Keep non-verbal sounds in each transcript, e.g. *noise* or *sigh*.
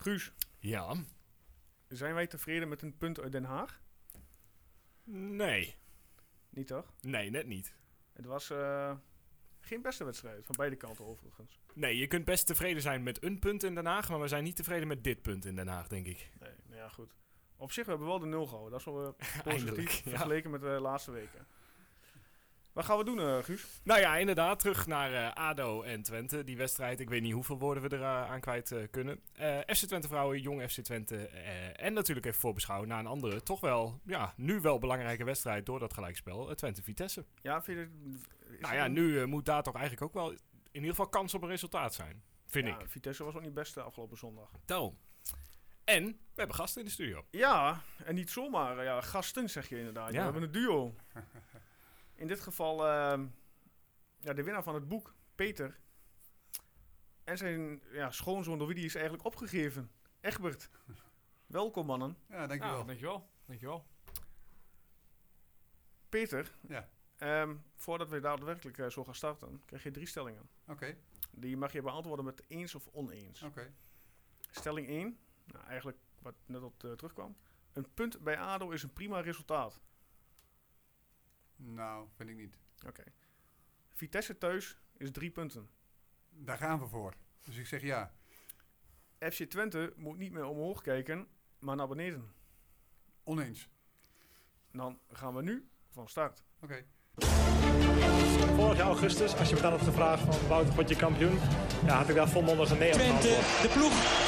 Guus, Ja. zijn wij tevreden met een punt uit Den Haag? Nee. Niet toch? Nee, net niet. Het was eh, geen beste wedstrijd, van beide kanten overigens. Nee, je kunt best tevreden zijn met een punt in Den Haag, maar we zijn niet tevreden met dit punt in Den Haag, denk ik. Nee, nou ja, goed. Op zich, we hebben wel de nul gehouden. Dat is wel eh, *laughs* positief ja. vergeleken met de laatste weken. Wat gaan we doen, eh, Guus? Nou ja, inderdaad, terug naar eh, ADO en Twente. Die wedstrijd, ik weet niet hoeveel woorden we eraan aan kwijt eh, kunnen. Eh, FC Twente vrouwen, jong FC Twente. eh, en natuurlijk even voorbeschouwen naar een andere, toch wel, ja, nu wel belangrijke wedstrijd door dat gelijkspel. eh, Twente-Vitesse. Ja, vind je is Nou ja, een- nu eh, moet daar toch eigenlijk ook wel in ieder geval kans op een resultaat zijn. Vind ja, ik. Vitesse was ook niet best de afgelopen zondag. Tel. En we hebben gasten in de studio. Ja, en niet zomaar. eh, Ja, gasten zeg je inderdaad. Ja. We hebben een duo. *laughs* In dit geval ehm, ja, de winnaar van het boek, Peter. En zijn ja, schoonzoon, door wie die is eigenlijk opgegeven. Egbert. Welkom mannen. Ja, dankjewel. Ja, dankjewel. Dankjewel. Peter, Ja, ehm, voordat we daadwerkelijk eh, zo gaan starten, krijg je drie stellingen. oké, Die mag je beantwoorden met eens of oneens. oké. Stelling 1, nou, eigenlijk wat net op eh, terugkwam. Een punt bij ADO is een prima resultaat. Nou, vind ik niet. Oké. Vitesse thuis is drie punten. Daar gaan we voor. Dus ik zeg ja. FC Twente moet niet meer omhoog kijken, maar naar beneden. Oneens. Dan gaan we nu van start. Oké. Vorig jaar augustus, als je me dan had gevraagd van Wouter, word je kampioen? Ja, had ik daar volmondig een nee op Twente, de ploeg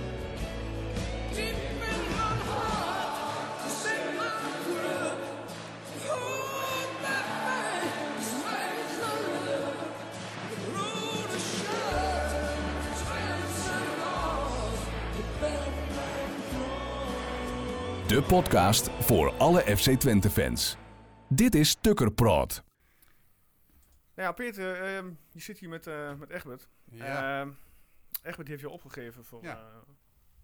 De podcast voor alle FC Twente fans. Dit is Tukker Praat. Nou ja, Peter, ehm, je zit hier met, eh, met Egbert. Ja. Ehm, Egbert heeft je opgegeven voor Ja. ja.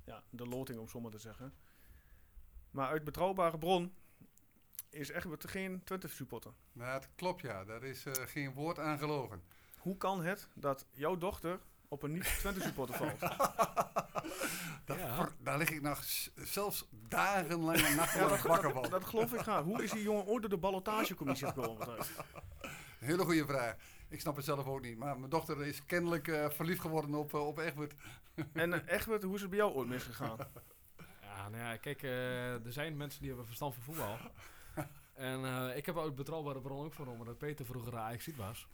ja, de loting, om zo maar te zeggen. Maar uit betrouwbare bron is Egbert geen Twente-supporter. nou, het klopt ja. Daar is eh, geen woord aan gelogen. Hoe kan het dat jouw dochter op een niet-Twente-supporter valt? *laughs* Daar, Ja. daar lig ik nog zelfs dagenlang en Ja, wakker dat, van. dat geloof ik graag. Hoe is die jongen ooit door de ballotagecommissie gekomen? *laughs* Hele goede vraag. Ik snap het zelf ook niet. Maar mijn dochter is kennelijk eh, verliefd geworden op, eh, op Egbert. *laughs* En eh, Egbert, hoe is het bij jou ooit misgegaan? Ja, nou ja, kijk, eh, er zijn mensen die hebben verstand van voetbal. en eh, ik heb uit betrouwbare bron ook vernomen dat Peter vroeger ajax was.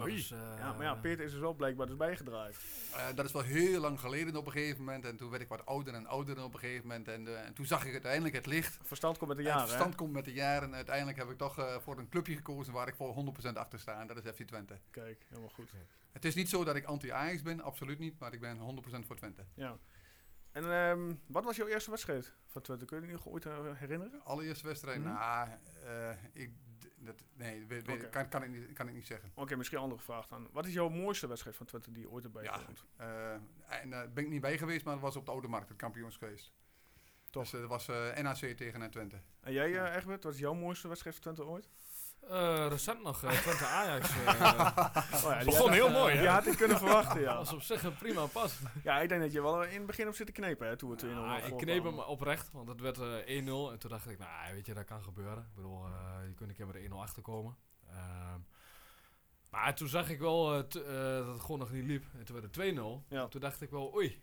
Oei. Dus, Ja, maar ja, Peter is er wel blijkbaar dus bijgedraaid. Eh, dat is wel heel lang geleden op een gegeven moment. En toen werd ik wat ouder en ouder op een gegeven moment. En, eh, en toen zag ik uiteindelijk het licht. Verstand komt met de En jaren, hè? verstand komt met de jaren. En uiteindelijk heb ik toch eh, voor een clubje gekozen waar ik voor 100% achter sta. En dat is FC Twente. Kijk, helemaal goed. Het is niet zo dat ik anti-Ajax ben, absoluut niet. Maar ik ben 100% voor Twente. Ja. En ehm, wat was jouw eerste wedstrijd van Twente? Kun je die nog ooit herinneren? Allereerste wedstrijd, Mhm. nou, eh, ik, dat, nee, weet- weet- Oké. kan, kan, ik niet, kan ik niet zeggen. Oké, misschien een andere vraag dan. Wat is jouw mooiste wedstrijd van Twente die je ooit erbij Ja. en daar ben ik niet bij geweest, maar dat was op de Oude Markt, het kampioensgeest. Toch. Dus eh, dat was eh, NAC tegen Twente. En jij, eh, Egbert, wat is jouw mooiste wedstrijd van Twente ooit? Eh, recent nog, eh, Twente Ajax. eh, *laughs* Oh, ja, die Begon had- heel mooi, Die hè? had ik kunnen verwachten, ja. was op zich een prima pas. Ja, ik denk dat je wel in het begin op zit te knepen, hè, toen we 2-0 Ja, ik voorkwamen. kneep hem oprecht, want het werd eh, 1-0. En toen dacht ik, nou weet je, dat kan gebeuren. Ik bedoel, eh, je kunt een keer met de 1-0 achterkomen. Ehm, maar toen zag ik wel t- dat het gewoon nog niet liep. En toen werd het 2-0. Ja. Toen dacht ik wel, oei,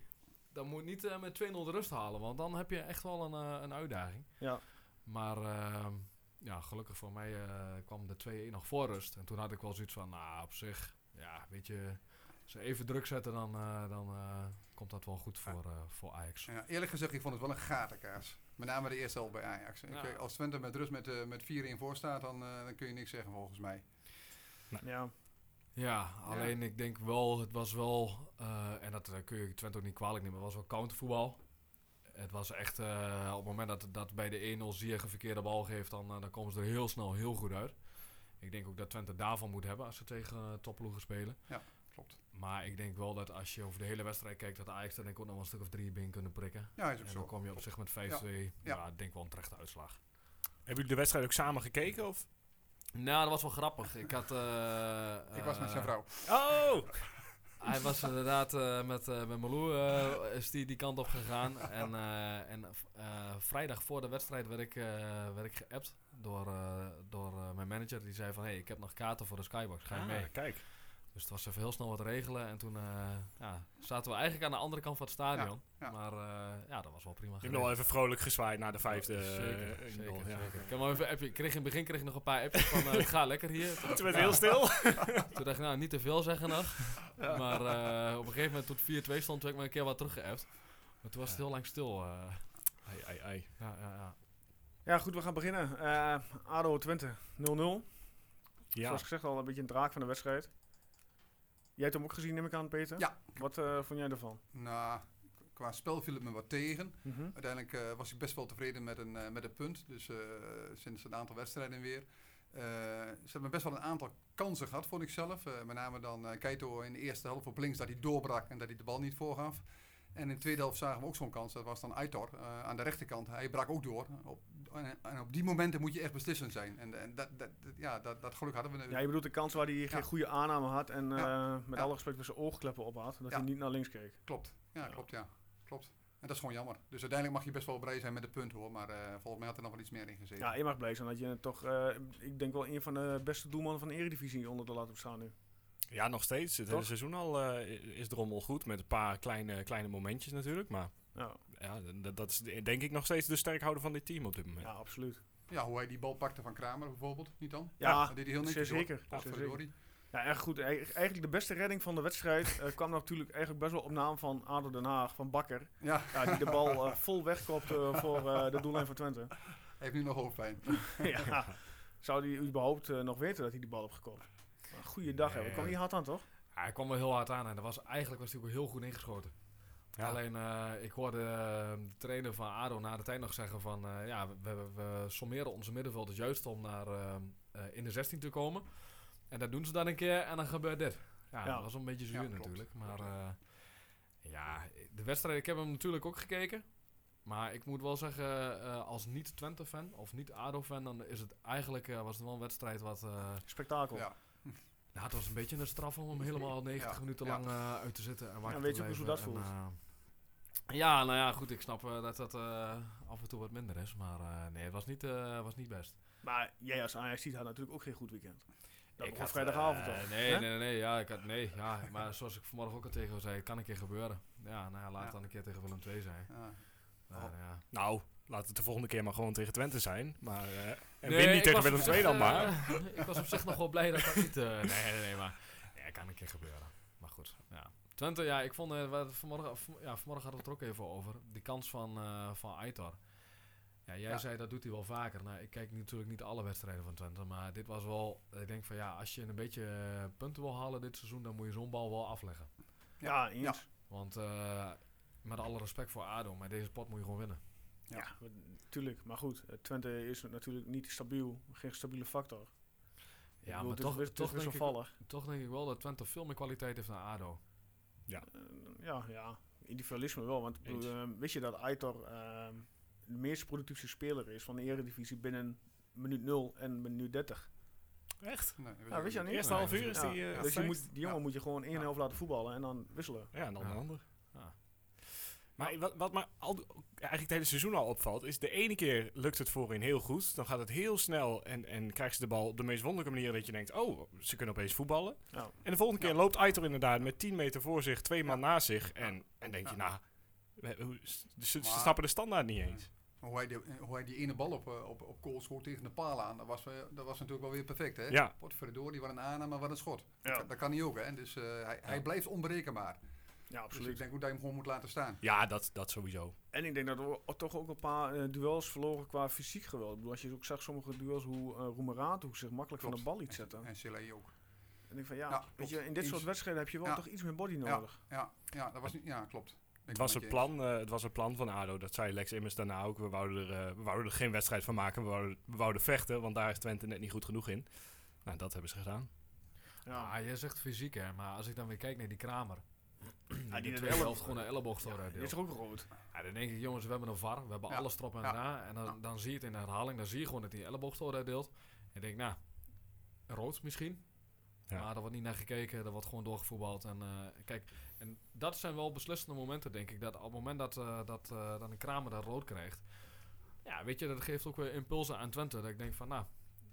dan moet niet met 2-0 de rust halen. Want dan heb je echt wel een, een uitdaging. Ja. Maar ehm, ja, gelukkig voor mij eh, kwam de 2-1 nog voor rust. En toen had ik wel zoiets van, nou op zich, ja, weet je, als ze even druk zetten, dan, eh, dan eh, komt dat wel goed voor, eh, voor Ajax. Ja, eerlijk gezegd, ik vond het wel een gatenkaas. Met name de eerste helft bij Ajax. Ja. als Twente met rust met, eh, met 4-1 voor staat, dan, eh, dan kun je niks zeggen volgens mij. Ja. Ja, alleen ik denk wel, het was wel, eh, en dat eh, kun je Twente ook niet kwalijk nemen, het was wel countervoetbal. Het was echt, eh, op het moment dat, dat bij de 1-0 Ziyech een verkeerde bal geeft, dan, eh, dan komen ze er heel snel heel goed uit. Ik denk ook dat Twente daarvan moet hebben als ze tegen uh, topploegen spelen. Klopt. Maar ik denk wel dat als je over de hele wedstrijd kijkt, dat Ajax er denk ik ook nog wel een stuk of drie binnen kunnen prikken. Ja, is ook En zo. dan kom je op zich met 5-2. Ja, Ja. ik denk wel een terechte uitslag. Hebben jullie de wedstrijd ook samen gekeken? Of? Nou, dat was wel grappig. Ik had... eh, Ik was met zijn vrouw. Oh! Hij was inderdaad eh, met, eh met Malou eh, is die, die kant op gegaan. *laughs* en en vrijdag voor de wedstrijd werd ik, werd ik geappt door, door mijn manager. Die zei van, hey, ik heb nog kaarten voor de Skybox, ga je Ah, mee? Kijk. Dus het was even heel snel wat regelen. En toen eh, ja, zaten we eigenlijk aan de andere kant van het stadion. Ja, ja. Maar eh, ja, dat was wel prima. Je hebt nog wel even vrolijk gezwaaid naar de vijfde. Zeker, eh, zeker, goal, ja. zeker. Ik, heb wel even, appje- ik kreeg in het begin kreeg ik nog een paar appjes van, *laughs* ga lekker hier. Toen, Toen werd heel stil. *laughs* Toen dacht ik, nou, niet te veel zeggen nog. Maar eh, op een gegeven moment, tot 4-2 stond, toen heb ik me een keer wat teruggeappt. Maar toen was het heel lang stil. eh. Ai, ai, ai. ja, ja, ja. Ja, goed, we gaan beginnen. Eh, ADO Twente 0-0. Ja. Zoals gezegd al een beetje een draak van de wedstrijd. Jij hebt hem ook gezien, neem ik aan, Peter? Ja. Wat eh, vond jij ervan? Nou, qua spel viel het me wat tegen. Mhm. Uiteindelijk eh, was ik best wel tevreden met een, eh, met een punt. Dus sinds een aantal wedstrijden weer. Ze hebben best wel een aantal kansen gehad, vond ik zelf. Met name dan Keito in de eerste helft op links dat hij doorbrak en dat hij de bal niet voorgaf. En in de tweede helft zagen we ook zo'n kans. Dat was dan Aitor eh, aan de rechterkant. Hij brak ook door. Op, en, en op die momenten moet je echt beslissend zijn. En, en dat, dat, ja, dat, dat geluk hadden we. Ja, je bedoelt de kans waar hij geen goede aanname had en Ja. eh, met Ja. alle respect weer zijn oogkleppen op had. Dat hij niet naar links keek. Klopt. Ja, klopt. Ja. Klopt. En dat is gewoon jammer. Dus uiteindelijk mag je best wel blij zijn met de punt hoor. Maar eh, volgens mij had er nog wel iets meer in gezeten. Ja, je mag blij zijn dat je toch, ik denk wel een van de beste doelmannen van de Eredivisie onder de lat hebt staan nu. Ja, nog steeds. Het hele seizoen al eh, is Drommel goed. Met een paar kleine, kleine momentjes natuurlijk. Maar Ja, ja, dat, dat is denk ik nog steeds de sterkhouder van dit team op dit moment. ja absoluut. Ja, hoe hij die bal pakte van Kramer bijvoorbeeld, niet dan? Ja, deed hij heel hoor. zeker. Zeer verdorie. Ja, echt goed. Eig- Eigenlijk de beste redding van de wedstrijd eh, kwam natuurlijk eigenlijk best wel op naam van ADO Den Haag, van Bakker. Ja, Ja, die de bal eh, vol wegkopte voor eh, de doellijn van Twente. hij heeft nu nog hoofdpijn. *laughs* ja. Zou hij überhaupt nog weten dat hij die bal heeft gekopt? Goeiedag, hè. Nee. kwam niet hard aan, toch? Ja, hij kwam wel heel hard aan en dat was, eigenlijk was hij ook heel goed ingeschoten. Ja. Alleen, eh, ik hoorde eh, de trainer van ADO na de tijd nog zeggen van... eh, ja, we, we, we sommeren onze middenvelders juist om naar, eh, eh, in de 16 te komen. En dat doen ze dan een keer en dan gebeurt dit. Ja, Ja. dat was een beetje zuur Ja, natuurlijk. Maar eh, ja, de wedstrijd, ik heb hem natuurlijk ook gekeken. Maar ik moet wel zeggen, eh, als niet-Twente-fan of niet-ADO-fan... dan is het eigenlijk, was het wel een wedstrijd wat... eh, Spektakel. Ja. Nou, het was een beetje een straf om hem helemaal 90 Ja, minuten ja. lang eh, uit te zitten. En Ja, weet je ook hoe dat En, voelt? eh, ja, nou ja, goed. Ik snap eh, dat dat eh, af en toe wat minder is. Maar eh, nee, het was niet, eh, was niet best. Maar jij als Ajax ziet had natuurlijk ook geen goed weekend. Dat ik had, vrijdagavond toch? Nee, nee, nee, nee. Ja, ik had, nee, ja, maar zoals ik vanmorgen ook al tegen jou zei, het kan een keer gebeuren. Ja, nou ja, laat het Ja. dan een keer tegen Willem II zijn. Ja. Nou, Oh. ja. Nou, laat het de volgende keer maar gewoon tegen Twente zijn. Maar, eh, en Nee, win niet tegen Willem II dan eh, maar. ik was op zich nog wel blij dat dat niet... eh, *laughs* nee, nee, nee, maar... Ja, het kan een keer gebeuren. Maar goed, ja. Twente, ja, ik vond... eh, wat vanmorgen, van- ja, vanmorgen hadden we het er ook even over. Die kans van, eh van Aitor. Ja, jij Ja. zei dat doet hij wel vaker. Nou, ik kijk natuurlijk niet alle wedstrijden van Twente. Maar dit was wel... Ik denk van ja, als je een beetje eh, punten wil halen dit seizoen... dan moet je zo'n bal wel afleggen. Ja, eens. Ja. Want eh, met alle respect voor ADO... maar deze pot moet je gewoon winnen. Tuurlijk. Maar goed, eh, Twente is natuurlijk niet stabiel. Geen stabiele factor. Ja, bedoel, maar het is toch, toch, denk ik, toch denk ik wel dat Twente veel meer kwaliteit heeft dan ADO. Eh, ja, ja, individualisme wel. Want eh, wist je dat Aitor ehm, de meest productieve speler is van de Eredivisie binnen minuut 0 en minuut 30? Echt? Nee, Ja, wist je dat niet. Eerste half uur is Ja, die... dus je moet, die jongen Ja. moet je gewoon één Ja. helft laten voetballen en dan wisselen. Ja, en dan Ja. een ander. Maar wat, wat me al, eigenlijk het hele seizoen al opvalt, is de ene keer lukt het voorin heel goed. Dan gaat het heel snel en, en krijgt ze de bal op de meest wonderlijke manier dat je denkt, oh, ze kunnen opeens voetballen. Ja. En de volgende keer Ja. loopt Aitor inderdaad met 10 meter voor zich, twee man Ja. naast zich. En, en denk je, nou, ze, ze Maar- snappen de standaard niet eens. Hoe hij, die, hoe hij die ene bal op, eh, op, op goal schoot tegen de paal aan, dat was, eh, dat was natuurlijk wel weer perfect. Hè? Ja. Potverdorie, wat een aanname, wat een schot. Ja. Dat, dat kan hij ook, hè? Dus eh, hij, hij blijft onberekenbaar. Ja, Dus absoluut. ik denk ook dat je hem gewoon moet laten staan. Ja, dat, dat sowieso. En ik denk dat we o- toch ook een paar eh, duels verloren qua fysiek geweld. Ik bedoel, als je ook zag sommige duels hoe uh, Roemerato hoe zich makkelijk van de bal liet zetten. En Silei ook. En ik denk van ja, Ja, weet je, in dit soort wedstrijden heb je wel Ja. toch iets meer body Ja. nodig. Ja, ja, dat was niet, ja klopt. Het was, een plan, eh, het was een plan van ADO, dat zei Lex Immers daarna ook. We wouden, er, eh, we wouden er geen wedstrijd van maken, we wouden, we wouden vechten, want daar is Twente net niet goed genoeg in. Nou, dat hebben ze gedaan. Ja. Ah, jij zegt fysiek hè, maar als ik dan weer kijk naar die Kramer. Die die de tweede helft gewoon een elleboogstoot Dit uitdeelt. is ook rood. Ja, dan denk ik, jongens, we hebben een VAR, we hebben Ja. alles erop en Ja. eraan. En dan, Ja. dan zie je het in de herhaling, dan zie je gewoon dat hij elleboogstoot uitdeelt. En ik denk, nou, rood misschien. Ja. Maar er wordt niet naar gekeken, er wordt gewoon doorgevoetbald. En eh, kijk, en dat zijn wel beslissende momenten, denk ik. Dat op het moment dat, eh, dat, eh, dat een Kramer dat rood krijgt. Ja, weet je, dat geeft ook weer impulsen aan Twente. Dat ik denk van, nou,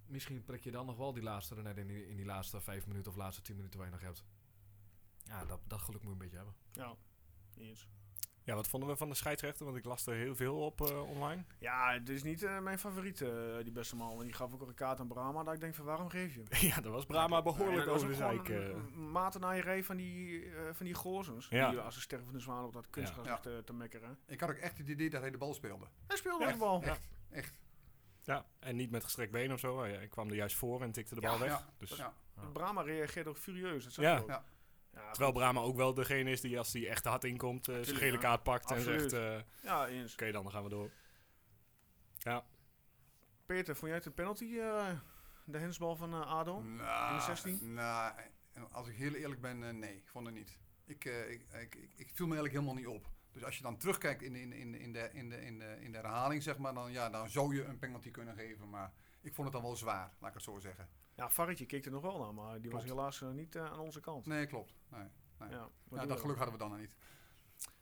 misschien prik je dan nog wel die laatste er net in die, in die laatste vijf minuten of laatste tien minuten waar je nog hebt. Ja, dat, dat geluk moet je een beetje hebben. Ja, eens. Ja, wat vonden we van de scheidsrechter? Want ik las er heel veel op eh, online. Ja, het is niet eh, mijn favoriet, eh, die beste man. Want die gaf ook een kaart aan Brahma. Dat ik denk van, waarom geef je hem? *laughs* ja, daar was Brahma behoorlijk dat was over de zeik. eh. een- een matenaaierij van die, eh van die gozens. Ja. Die als een stervende zwaan op dat kunstgras Ja. te, te mekkeren. Ik had ook echt het idee dat hij de bal speelde. Hij speelde Ja, de bal. echt. Echt. Ja, en niet met gestrekt been of zo. Hij, kwam er juist voor en tikte de bal Ja, weg. ja, Dus, Ja. Brahma reageert ook furieus. Dat zag Ja. je ook. Ja. Ja, Terwijl Brahma ook wel degene is die als hij echt hard inkomt, eh zijn gele ja. kaart pakt en zegt... eh, Oké, ja, eens. dan gaan we door. Peter, vond jij het een penalty, eh, de hensbal van Ado? Nou, In de 16? Nou, eh, als ik heel eerlijk ben, eh, nee, ik vond het niet. Ik, eh, ik, ik, ik, ik viel me eigenlijk helemaal niet op. Dus als je dan terugkijkt in de, in, in, in, de, in, de, in, de, in de herhaling, zeg maar, dan, ja, dan zou je een penalty kunnen geven. Maar ik vond het dan wel zwaar, laat ik het zo zeggen. Ja, Varretje keek er nog wel naar, maar die was helaas eh, niet eh, aan onze kant. Nee, klopt. Nee, nee. Ja, dat we geluk hadden we dan nog niet.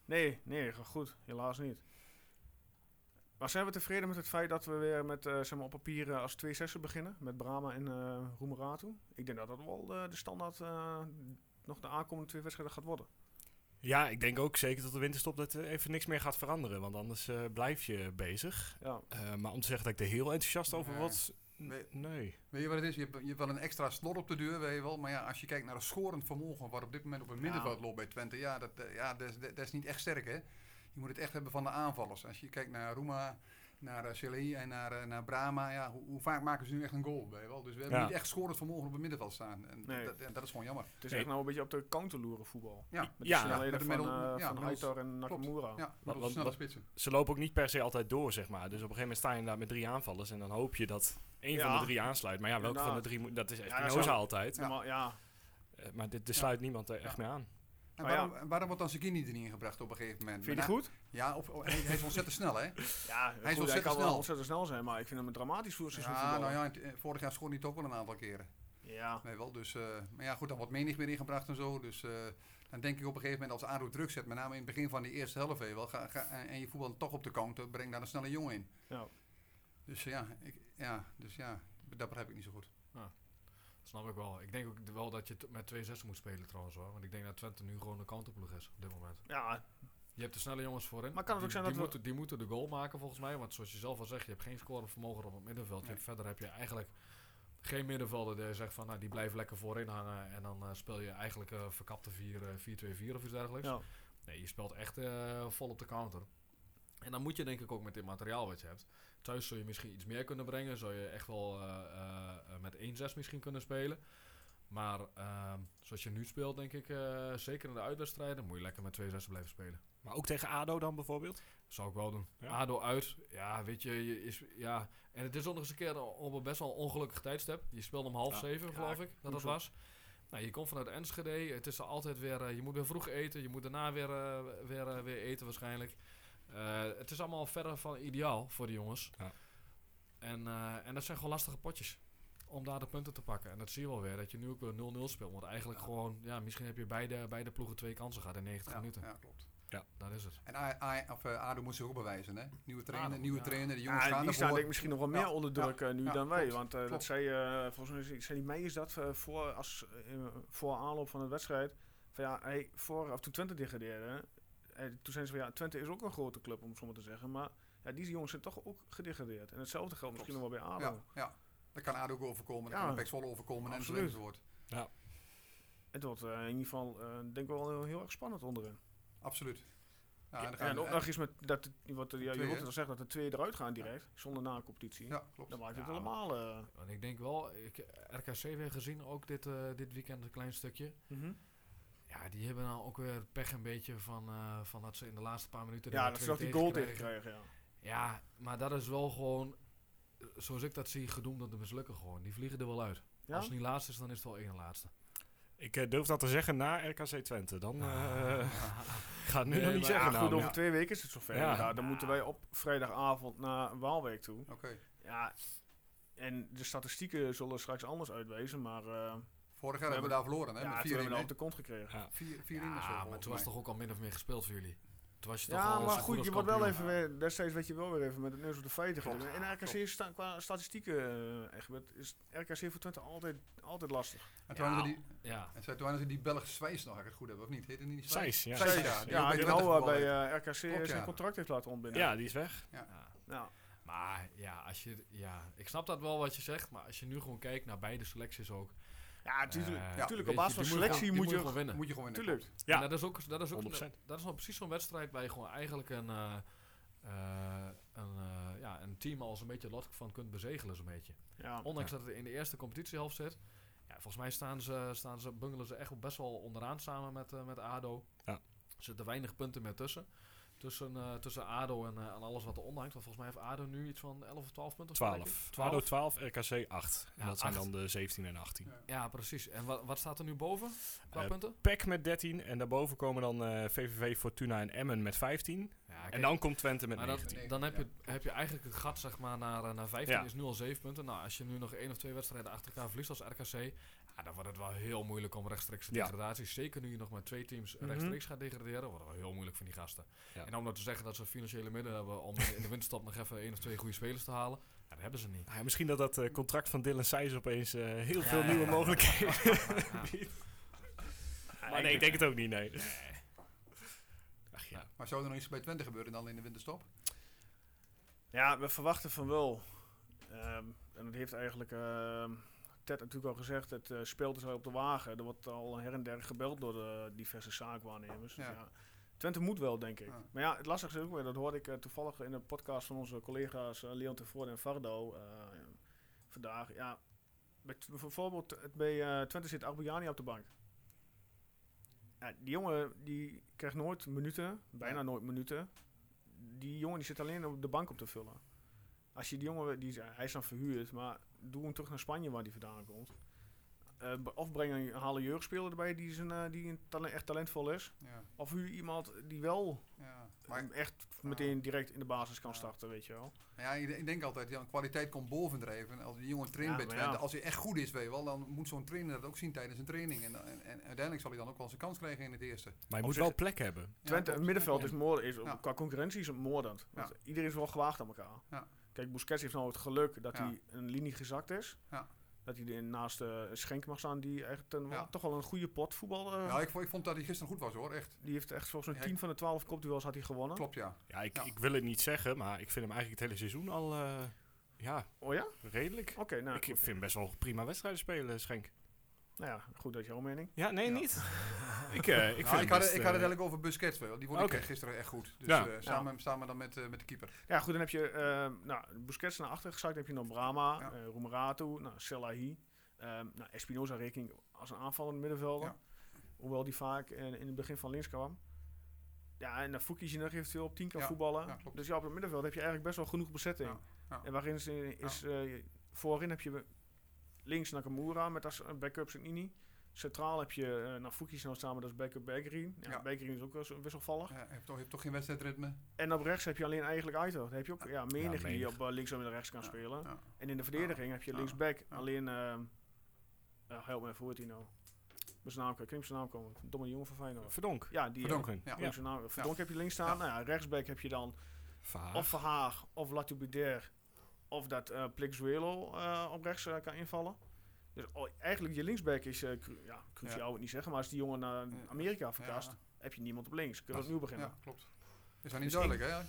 Nee, nee, goed. Helaas niet. Maar zijn we tevreden met het feit dat we weer met, eh, zeg maar op papier eh, als twee zessen beginnen? Met Brahma en eh Roemeratu? Ik denk dat dat wel eh, de standaard eh, nog de aankomende twee wedstrijden gaat worden. Ja, ik denk ook zeker tot de winterstop dat er even niks meer gaat veranderen. Want anders eh, blijf je bezig. Ja, Eh, maar om te zeggen dat ik er heel enthousiast over Nee. word... Nee. Weet je wat het is? Je hebt, je hebt wel een extra slot op de deur, weet je wel. Maar ja, als je kijkt naar het scorend vermogen wat op dit moment op het middenveld loopt bij Twente, ja, dat, eh, ja dat, is, dat is niet echt sterk, hè. Je moet het echt hebben van de aanvallers. Als je kijkt naar Roema, naar uh, en naar, eh, naar Brahma, ja, hoe, hoe vaak maken ze nu echt een goal, weet je wel. Dus we hebben Ja. niet echt scorend vermogen op het middenveld staan. En Nee. dat, en dat is gewoon jammer. het is Nee. echt nou een beetje op de counterloeren voetbal. Ja, Met de Ja, snelheden met de van, middel- eh ja, van middels- en Nakamura. Ja, wat- onze snelle spitsen. Ze lopen ook niet per se altijd door, zeg maar. Dus op een gegeven moment sta je inderdaad met drie aanvallers. En dan hoop je dat één van de drie aansluit. Maar ja, welke van de drie moet... Dat is echt Ja, altijd. Ja. Maar ja, maar dit, er Ja. sluit niemand er echt Ja. meer aan. En ja. waarom, wordt dan Sakini er niet ingebracht op een gegeven moment? vind je die goed? Ja, hij, hij is ontzettend snel, hè? *laughs* Ja, is goed, hij ontzettend kan wel snel. ontzettend snel zijn, maar ik vind hem een dramatisch voetbal. Ja, nou ja, eh, vorig jaar scoorde hij toch wel een aantal keren. ja. Nee, wel. Dus, eh, maar ja, goed, dan wordt menig weer ingebracht en zo. Dus eh, dan denk ik op een gegeven moment als ADO druk zet, met name in het begin van die eerste helft, wel, ga, ga, en en je voetbal toch op de counter, breng daar een snelle jongen in. Ja. Dus ja, ik, ja, dus ja, dat begrijp ik niet zo goed. Snap ik wel. Ik denk ook wel dat je met twee zessen moet spelen trouwens hoor. Want ik denk dat Twente nu gewoon een counterploeg is op dit moment. ja, Je hebt de snelle jongens voorin. Maar kan het ook die, zijn die dat we- moeten, die moeten de goal maken volgens mij. Want zoals je zelf al zegt, je hebt geen scorevermogen op het middenveld. Je hebt, verder heb je eigenlijk geen middenvelder die zegt van nou, die blijven lekker voorin hangen. En dan eh, speel je eigenlijk eh verkapte 4, eh, 4-2-4 of iets dergelijks. ja. Nee, je speelt echt eh, vol op de counter. En dan moet je denk ik ook met dit materiaal wat je hebt. Thuis zul je misschien iets meer kunnen brengen. Zou je echt wel eh, eh, eh, met 1-6 misschien kunnen spelen. Maar ehm, zoals je nu speelt, denk ik, zeker in de uitwedstrijden, moet je lekker met 2-6 blijven spelen. Maar ook tegen ADO dan bijvoorbeeld? Zou ik wel doen. Ja. ADO uit, ja, weet je, je is, ja. En het is ook nog eens een keer op een best wel ongelukkig tijdstip. Je speelt om half Ja. zeven, Ja, geloof ik, dat dat was. Nou, je komt vanuit Enschede, het is altijd weer, je moet weer vroeg eten, je moet daarna weer, weer, weer eten waarschijnlijk. Eh, het is allemaal verder van ideaal voor de jongens. Ja. En, eh, en dat zijn gewoon lastige potjes om daar de punten te pakken. En dat zie je wel weer, dat je nu ook weer 0-0 speelt. Want eigenlijk Ja. gewoon, ja, misschien heb je beide, beide ploegen twee kansen gehad in 90 Ja, minuten. ja, klopt. Dat is het. En A- A- of, eh, ADO moet zich ook bewijzen, hè? Nieuwe trainer, ADO, nieuwe ja. trainer, de jongens Ja, gaan die staan denk ik misschien nog wel meer Ja, onder druk nu ja, dan wij. klopt, Want dat zei, eh volgens mij zei die mij is dat voor, als, voor aanloop van de wedstrijd. Van ja, hij, voor, of toen Twente degradeerde, toen zijn ze van ja, Twente is ook een grote club om het zo maar te zeggen. Maar ja, die jongens zijn toch ook gedegradeerd. En hetzelfde geldt misschien nog wel bij ADO. Ja, ja. Dat kan ADO ook overkomen, dat Ja. kan Pek Zwolle overkomen en Absoluut. enzovoort. Het wordt eh, in ieder geval, eh, denk ik wel heel, heel erg spannend onderin. Absoluut. Ja, Ja, en ook nog eens met dat, de- wat ja, je Twee, het al zeggen, dat de twee eruit gaan direct, zonder na-competitie. Ja, klopt. Dan maakt het Ja, allemaal... eh, En ik denk wel, ik, RKC weer gezien ook dit, eh, dit weekend een klein stukje. mhm. Ja, die hebben nou ook weer pech een beetje van, eh, van dat ze in de laatste paar minuten... Ja, dat ze nog die goal tegen tegenkrijgen. krijgen, ja. Ja, maar dat is wel gewoon, eh, zoals ik dat zie, gedoemd om te mislukken gewoon. Die vliegen er wel uit. Ja? Als het niet laatste is, dan is het wel één laatste. Ik eh, durf dat te zeggen na RKC Twente. Dan eh ik ga het nu Nee, nog niet zeggen. Ja, goed, namelijk. over twee weken is het zover. Ja. Ja. dan moeten wij op vrijdagavond naar Waalwijk toe. Oké. Ja, en de statistieken zullen straks anders uitwijzen, maar eh Vorig jaar hebben we daar verloren, hè? ja, met toen 4 hebben we 1 op de kont gekregen. Ja. 4 4 1 Ja, maar toen was het toch ook al min of meer gespeeld voor jullie. Toen was je toch Ja, al maar goed, je wordt wel even weer, destijds werd je wel weer even met het neus op de feiten gedaan. En RKC sta, qua statistieken, eh, Egbert, is RKC voor Twente altijd, altijd lastig. En toen hadden ze die, Ja, en toen hadden die Belgische Swijs nog, als ik het goed heb, of niet? Heette die niet ja. Zeis. ja. Ja, bij die nou bij eh, RKC Klopt, zijn ja. contract heeft laten ontbinden. Ja, die is weg. ja. Ja. Maar ja, als je, ja, ik snap dat wel wat je zegt, maar als je nu gewoon kijkt naar beide selecties ook. Ja, natuurlijk. eh, natuurlijk, op basis je, van selectie moet je... gewoon winnen. Moet je gewoon winnen. Tuurlijk. Ja. En dat is ook, dat is ook 100%. dat is nou precies zo'n wedstrijd waar je gewoon eigenlijk een, eh, eh, een, eh, ja, een team als een beetje lot van kunt bezegelen, zo'n beetje. Ja. Ondanks dat het in de eerste competitiehelft zit. Ja, volgens mij staan ze, staan ze, bungelen ze echt wel best wel onderaan samen met, met ADO. Ja. Er zitten weinig punten meer tussen. Tussen, eh, tussen ADO en, eh, en alles wat er hangt. Want volgens mij heeft ADO nu iets van 11 of 12 punten. of zo, denk ik. 12. ADO 12, RKC 8. En Ja, dat zijn dan de 17 en 18. Ja. Ja, precies. En wat, wat staat er nu boven qua Eh, punten? PEC met 13 en daarboven komen dan eh, VVV, Fortuna en Emmen met 15. Ja, En dan komt Twente met maar dat, 19. dan heb je, heb je eigenlijk het gat zeg maar, naar, naar 15 Ja. is nu al 7 punten. Nou, als je nu nog één of twee wedstrijden achter elkaar verliest als RKC, ja, dan wordt het wel heel moeilijk om rechtstreeks de Ja. degradatie. Zeker nu je nog met twee teams Mhm. rechtstreeks gaat degraderen, wordt het wel heel moeilijk voor die gasten. Ja. En om nou te zeggen dat ze financiële middelen hebben om in de winterstop nog even één of twee goede spelers te halen, ja, dat hebben ze niet. Ja, misschien dat dat eh, contract van Dylan Seijs opeens eh, heel Ja, veel ja, nieuwe ja. mogelijkheden Ja. *laughs* biedt. Maar nee, ik denk het ook niet, nee. Ach ja. Maar zou er nog iets bij Twente gebeuren dan in de winterstop? Ja, we verwachten van wel. Ehm, en dat heeft eigenlijk ehm, Ted natuurlijk al gezegd. Het eh, speelt dus al op de wagen. Er wordt al her en der gebeld door de diverse zaakwaarnemers. Dus Ja. ja, Twente moet wel, denk ik. Ja. Maar ja, het lastige is ook weer, dat hoorde ik eh, toevallig in de podcast van onze collega's eh, Leon Tevoorde en Vardo eh, vandaag. Ja, bij, t- bijvoorbeeld het bij eh, Twente zit Arbojani op de bank. Ja, die jongen die krijgt nooit minuten, bijna Ja. nooit minuten. Die jongen die zit alleen op de bank op te vullen. Als je die jongen, die, hij is dan verhuurd, maar doe hem terug naar Spanje waar hij vandaan komt. Eh, of breng een, haal een jeugdspeler erbij die, zijn, eh, die een tale- echt talentvol is. Ja. Of huur iemand die wel ja. Maar echt meteen direct in de basis kan starten, weet je wel. ja, ik, ik denk altijd, ja, kwaliteit komt bovendrijven. Als die jongen traint Ja, bij maar Twente, ja. als hij echt goed is, weet je wel, dan moet zo'n trainer dat ook zien tijdens een training. En, en, en uiteindelijk zal hij dan ook wel zijn kans krijgen in het eerste. Maar je moet zich- wel plek hebben. Twente, het middenveld is, moord, is Ja. qua concurrentie is moordend. Want Ja. iedereen is wel gewaagd aan elkaar. Kijk, Busquets heeft nou het geluk dat Ja. hij een linie gezakt is. Ja. Dat hij er naast uh, Schenk mag staan, die echt een, Ja. toch wel een goede pot voetbal. eh, Ja, ik, vond- ik vond dat hij gisteren goed was hoor, echt. Die heeft echt volgens mij Ja, 10 van de 12 kopduels had hij gewonnen. Klopt ja. Ja, ik, Ja. ik wil het niet zeggen, maar ik vind hem eigenlijk het hele seizoen al eh, ja, Oh ja? redelijk. Oké, nou, ik goed. vind best wel prima wedstrijden spelen, Schenk. Nou ja, goed dat is jouw mening. Ja, nee, Ja. niet. *laughs* ik, eh, ik, Nou, vind ik, had, best, ik had het eh, eigenlijk over Busquets. wel. Die vond ik echt gisteren echt goed. Dus Ja. eh, samen, samen dan met, eh, met de keeper. Ja, goed, dan heb je eh nou, Busquets naar achter gezakt. Dan heb je nog Brahma, Ja. eh Roemeratu, nou, Selahi. Ehm nou, Espinoza rekening als een aanvallende middenvelder. Ja. Hoewel die vaak eh, in het begin van links kwam. Ja, en Fouki is nog eventueel op 10 kan Ja, voetballen. dus ja, op het middenveld heb je eigenlijk best wel genoeg bezetting. Ja, ja. En waarin is, is eh, voorin heb je links Nakamura met als backup Nini. Centraal heb je uh, nou, Fouki nou samen als backup Bergerin. Ja, Ja. Bergerin is ook wel zo wisselvallig. Ja, hij heeft, toch, heeft toch geen wedstrijdritme? En op rechts heb je alleen eigenlijk Aito. Dan heb je ook ja, menig die op eh, links en rechts kan Ja, spelen. ja. En in de verdediging heb je Ja. linksback Ja. alleen... ehm uh, help me even, hoe heet hij nou? Met zijn naam, ik kan niet op zijn naam komen. Domme jongen van Feyenoord. Verdonk. Ja, die Verdonk, ook. ja. Verdonk heb je links staan. Nou ja, rechtsback heb je dan Verhaar. of Verhaag of Latubider. Of dat eh Plixuelo eh op rechts eh, kan invallen. Dus oh, eigenlijk je linksback is, eh, cru- ja, cruciaal ik niet zeggen. Maar als die jongen naar Amerika verkast, Ja. heb je niemand op links. Kun je opnieuw beginnen. Ja, klopt. Is dat niet Dus duidelijk, hè?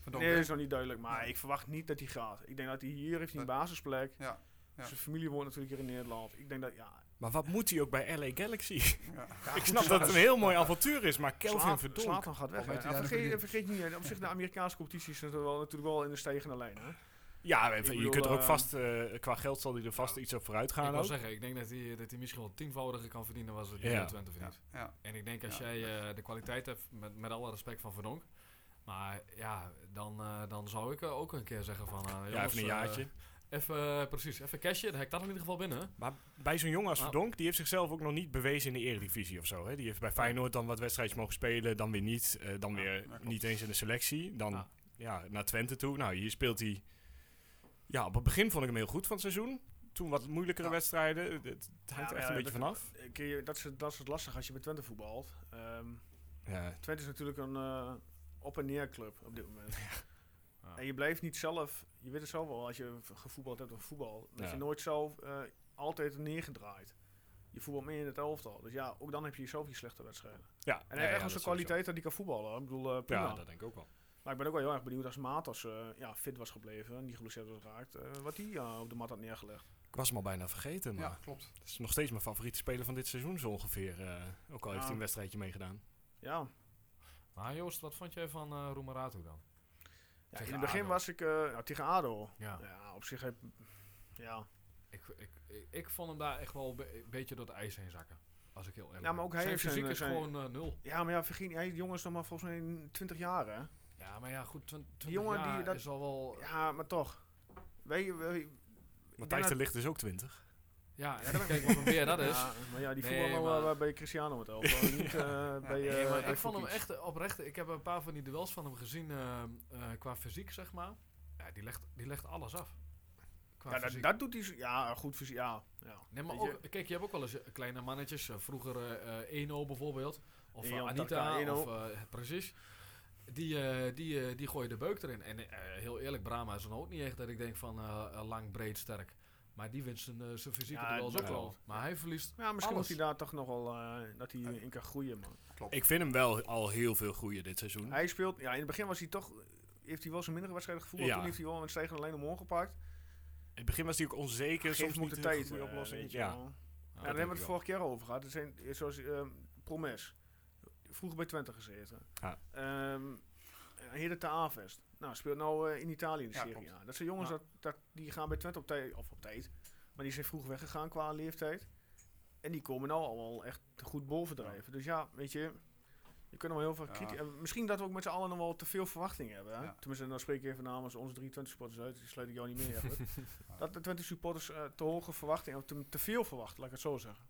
Verdonk, Nee, is nog niet duidelijk. Maar Nee. ik verwacht niet dat hij gaat. Ik denk dat hij hier heeft hij een basisplek. Ja, ja. Zijn familie woont natuurlijk hier in Nederland. Ik denk dat, ja... Maar wat moet hij ook bij LA Galaxy? Ja. *laughs* ik snap dat het een heel mooi avontuur is, maar Kelvin Slaat- Verdonk. Slatan gaat weg. Ja, vergeet, vergeet niet, op zich de Amerikaanse competitie is natuurlijk wel, natuurlijk wel in de stijgende lijn. Hè? Ja, Ik je bedoel, kunt er ook eh, vast, eh, qua geld zal hij er vast iets op vooruit Ik gaan wil ook. zeggen, ik denk dat hij, dat hij misschien wel tienvoudiger kan verdienen was het Ja. Twente verdient. Ja. En ik denk als Ja. jij eh, de kwaliteit hebt, met, met alle respect van Verdonk. Maar ja, dan, dan zou ik ook een keer zeggen van... Ja, even een jaartje. Even, precies, even cashje. Dan heb ik dat in ieder geval binnen. Maar bij zo'n jongen als Nou. Verdonk, die heeft zichzelf ook nog niet bewezen in de eredivisie of zo. Hè? Die heeft bij Feyenoord dan wat wedstrijdjes mogen spelen, dan weer niet. eh, dan Ja, weer niet eens in de selectie. Dan Ja. ja, naar Twente toe. Nou, hier speelt hij... Ja, op het begin vond ik hem heel goed van het seizoen. Toen wat moeilijkere Ja. wedstrijden. Het, het hangt er echt een beetje vanaf. Dat, is, het- dat is het lastig als je bij Twente voetbalt. Ehm, Ja, Twente is natuurlijk een eh, op- en neer club op dit moment. *laughs* En je blijft niet zelf, je weet het zelf wel, als je gevoetbald hebt of voetbal, dat Ja. je nooit zelf eh, altijd neergedraaid. Je voetbalt meer in het elftal. Dus ja, ook dan heb je zelf je slechte wedstrijden. ja, En hij ja, heeft echt sowieso. kwaliteit dat hij kan voetballen. Ik bedoel, eh, prima. Ja, dat denk ik ook wel. Maar ik ben ook wel heel erg benieuwd als Matos eh ja, fit was gebleven en niet geblesseerd was geraakt. eh, wat hij eh, op de mat had neergelegd. Ik was hem al bijna vergeten, maar Ja, klopt. het is nog steeds mijn favoriete speler van dit seizoen zo ongeveer. eh, ook al heeft hij een wedstrijdje meegedaan. Ja, Maar Joost, wat vond jij van eh Roemerato dan? ja in het begin ADO. was ik eh, nou, tegen ADO. Ja. Ja, op zich heb ja. Ik, ik, ik, ik vond hem daar echt wel een be- beetje door het ijs heen zakken. Als ik heel eerlijk Ja, maar ook hij zijn heeft zijn- fysiek is zijn- gewoon nul. ja, maar ja, vergeet niet, hij die jongen is nog maar volgens mij 20 jaar hè. Ja, maar ja, goed, 20 jongen die dat- is al wel... Ja, maar toch. Weet je, weet je- ik Matthijs de Ligt is ook 20. Ja, kijk beer dat is. Ja, maar ja, die Nee, voetbal maar- wel bij Cristiano het elftal, niet *laughs* eh, bij, Nee, eh maar bij ik vond hem echt eh, oprecht. Ik heb een paar van die duels van hem gezien eh, eh, qua fysiek, zeg maar. Ja, die legt, die legt alles af. Qua Ja, dat, fysiek. dat doet hij, ja, goed fysiek, ja. ja. Nee, maar je, ook, kijk, je hebt ook wel eens eh, kleine mannetjes. eh, vroeger eh eh, Eno bijvoorbeeld. Of eh, Eno, Anita. Of, eh, precies. Die, eh, die, eh, die gooien de beuk erin. En eh, heel eerlijk, Brahma is dan ook niet echt dat ik denk van lang, breed, sterk. Maar die wint zijn, zijn fysieke Ja, duels ook dat wel. Maar hij verliest ja, misschien alles. moet hij daar toch nog wel, dat hij in kan groeien, man. Ik vind hem wel al heel veel groeien dit seizoen. Hij speelt, ja, in het begin was hij toch, heeft hij wel zijn mindere wedstrijden gevoeld. Ja. Toen heeft hij wel een stijgende lijn omhoog gepakt. In het begin was hij ook onzeker, Geef soms niet de tijd, goede oplossing. weet je Ja. Ja, Ja, daar hebben we het vorige keer over gehad. Het zijn, zoals Promes. Vroeger bij Twente gezeten. Ja. Ehm Hede te Avest. Nou, speelt nou eh, in Italië in de Ja, Serie. A. Dat zijn jongens Ja. dat, dat, die gaan bij Twente op tijd, of op tijd. Maar die zijn vroeg weggegaan qua leeftijd. En die komen nou al echt goed bovendrijven. Dus ja, weet je, je kunt wel heel veel kritiek... en Misschien dat we ook met z'n allen nog wel te veel verwachtingen hebben. Hè? Tenminste, dan spreek ik even namens onze drie Twente supporters uit. Die sluit ik jou niet meer *laughs* dat de Twente supporters eh, te hoge verwachtingen, of te, te veel verwachten, laat ik het zo zeggen.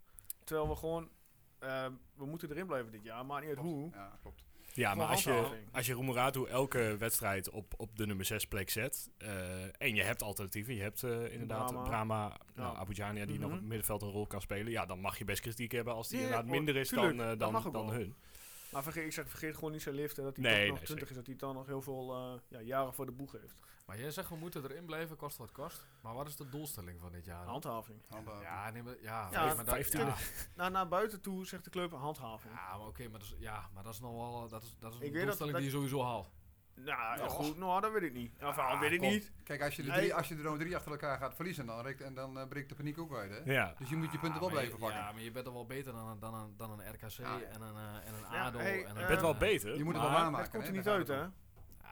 Terwijl we gewoon, eh, we moeten erin blijven dit jaar, maar niet uit hoe. Ja, klopt. Ja, maar als je, als je Roemeratu elke wedstrijd op, op de nummer 6 plek zet. eh, en je hebt alternatieven. Je hebt eh, inderdaad Brahma. Brahma, nou, Ja. Abu Jania die nog op Mhm. het middenveld een rol kan spelen. Ja, dan mag je best kritiek hebben als die inderdaad minder is tuurlijk, dan, eh, dan, dan hun. Maar vergeet, ik zeg, vergeet gewoon niet zijn leeftijd, dat hij Nee, nog nee, 20 is, dat hij dan nog heel veel eh, ja, jaren voor de boeg heeft. Maar jij zegt we moeten erin blijven, kost wat kost. Maar wat is de doelstelling van dit jaar? dan? Handhaving. Handen- Ja, nee, maar, ja, Ja, nee, maar dat, ja, *laughs* Nou, naar buiten toe zegt de club handhaving. ja, maar oké, maar, dat is, ja, maar dat is nog wel dat is, dat is een dat- doelstelling dat- die je sowieso haalt. Nou, ja, goed, nou, dat weet ik niet. Of, Ah, dat weet ik kom. niet. Kijk, als je, de drie, als je er dan drie achter elkaar gaat verliezen, dan, breekt- en dan eh, breekt de paniek ook uit. Hè? Ja. Dus je moet je punten wel je- blijven pakken. Ja, maar je bent er wel beter dan, een- dan, een, dan een RKC en een, eh, en een Ja, ADO. hey, en Je bent wel eh, beter. je moet het wel waarmaken. Het komt er niet uit, hè?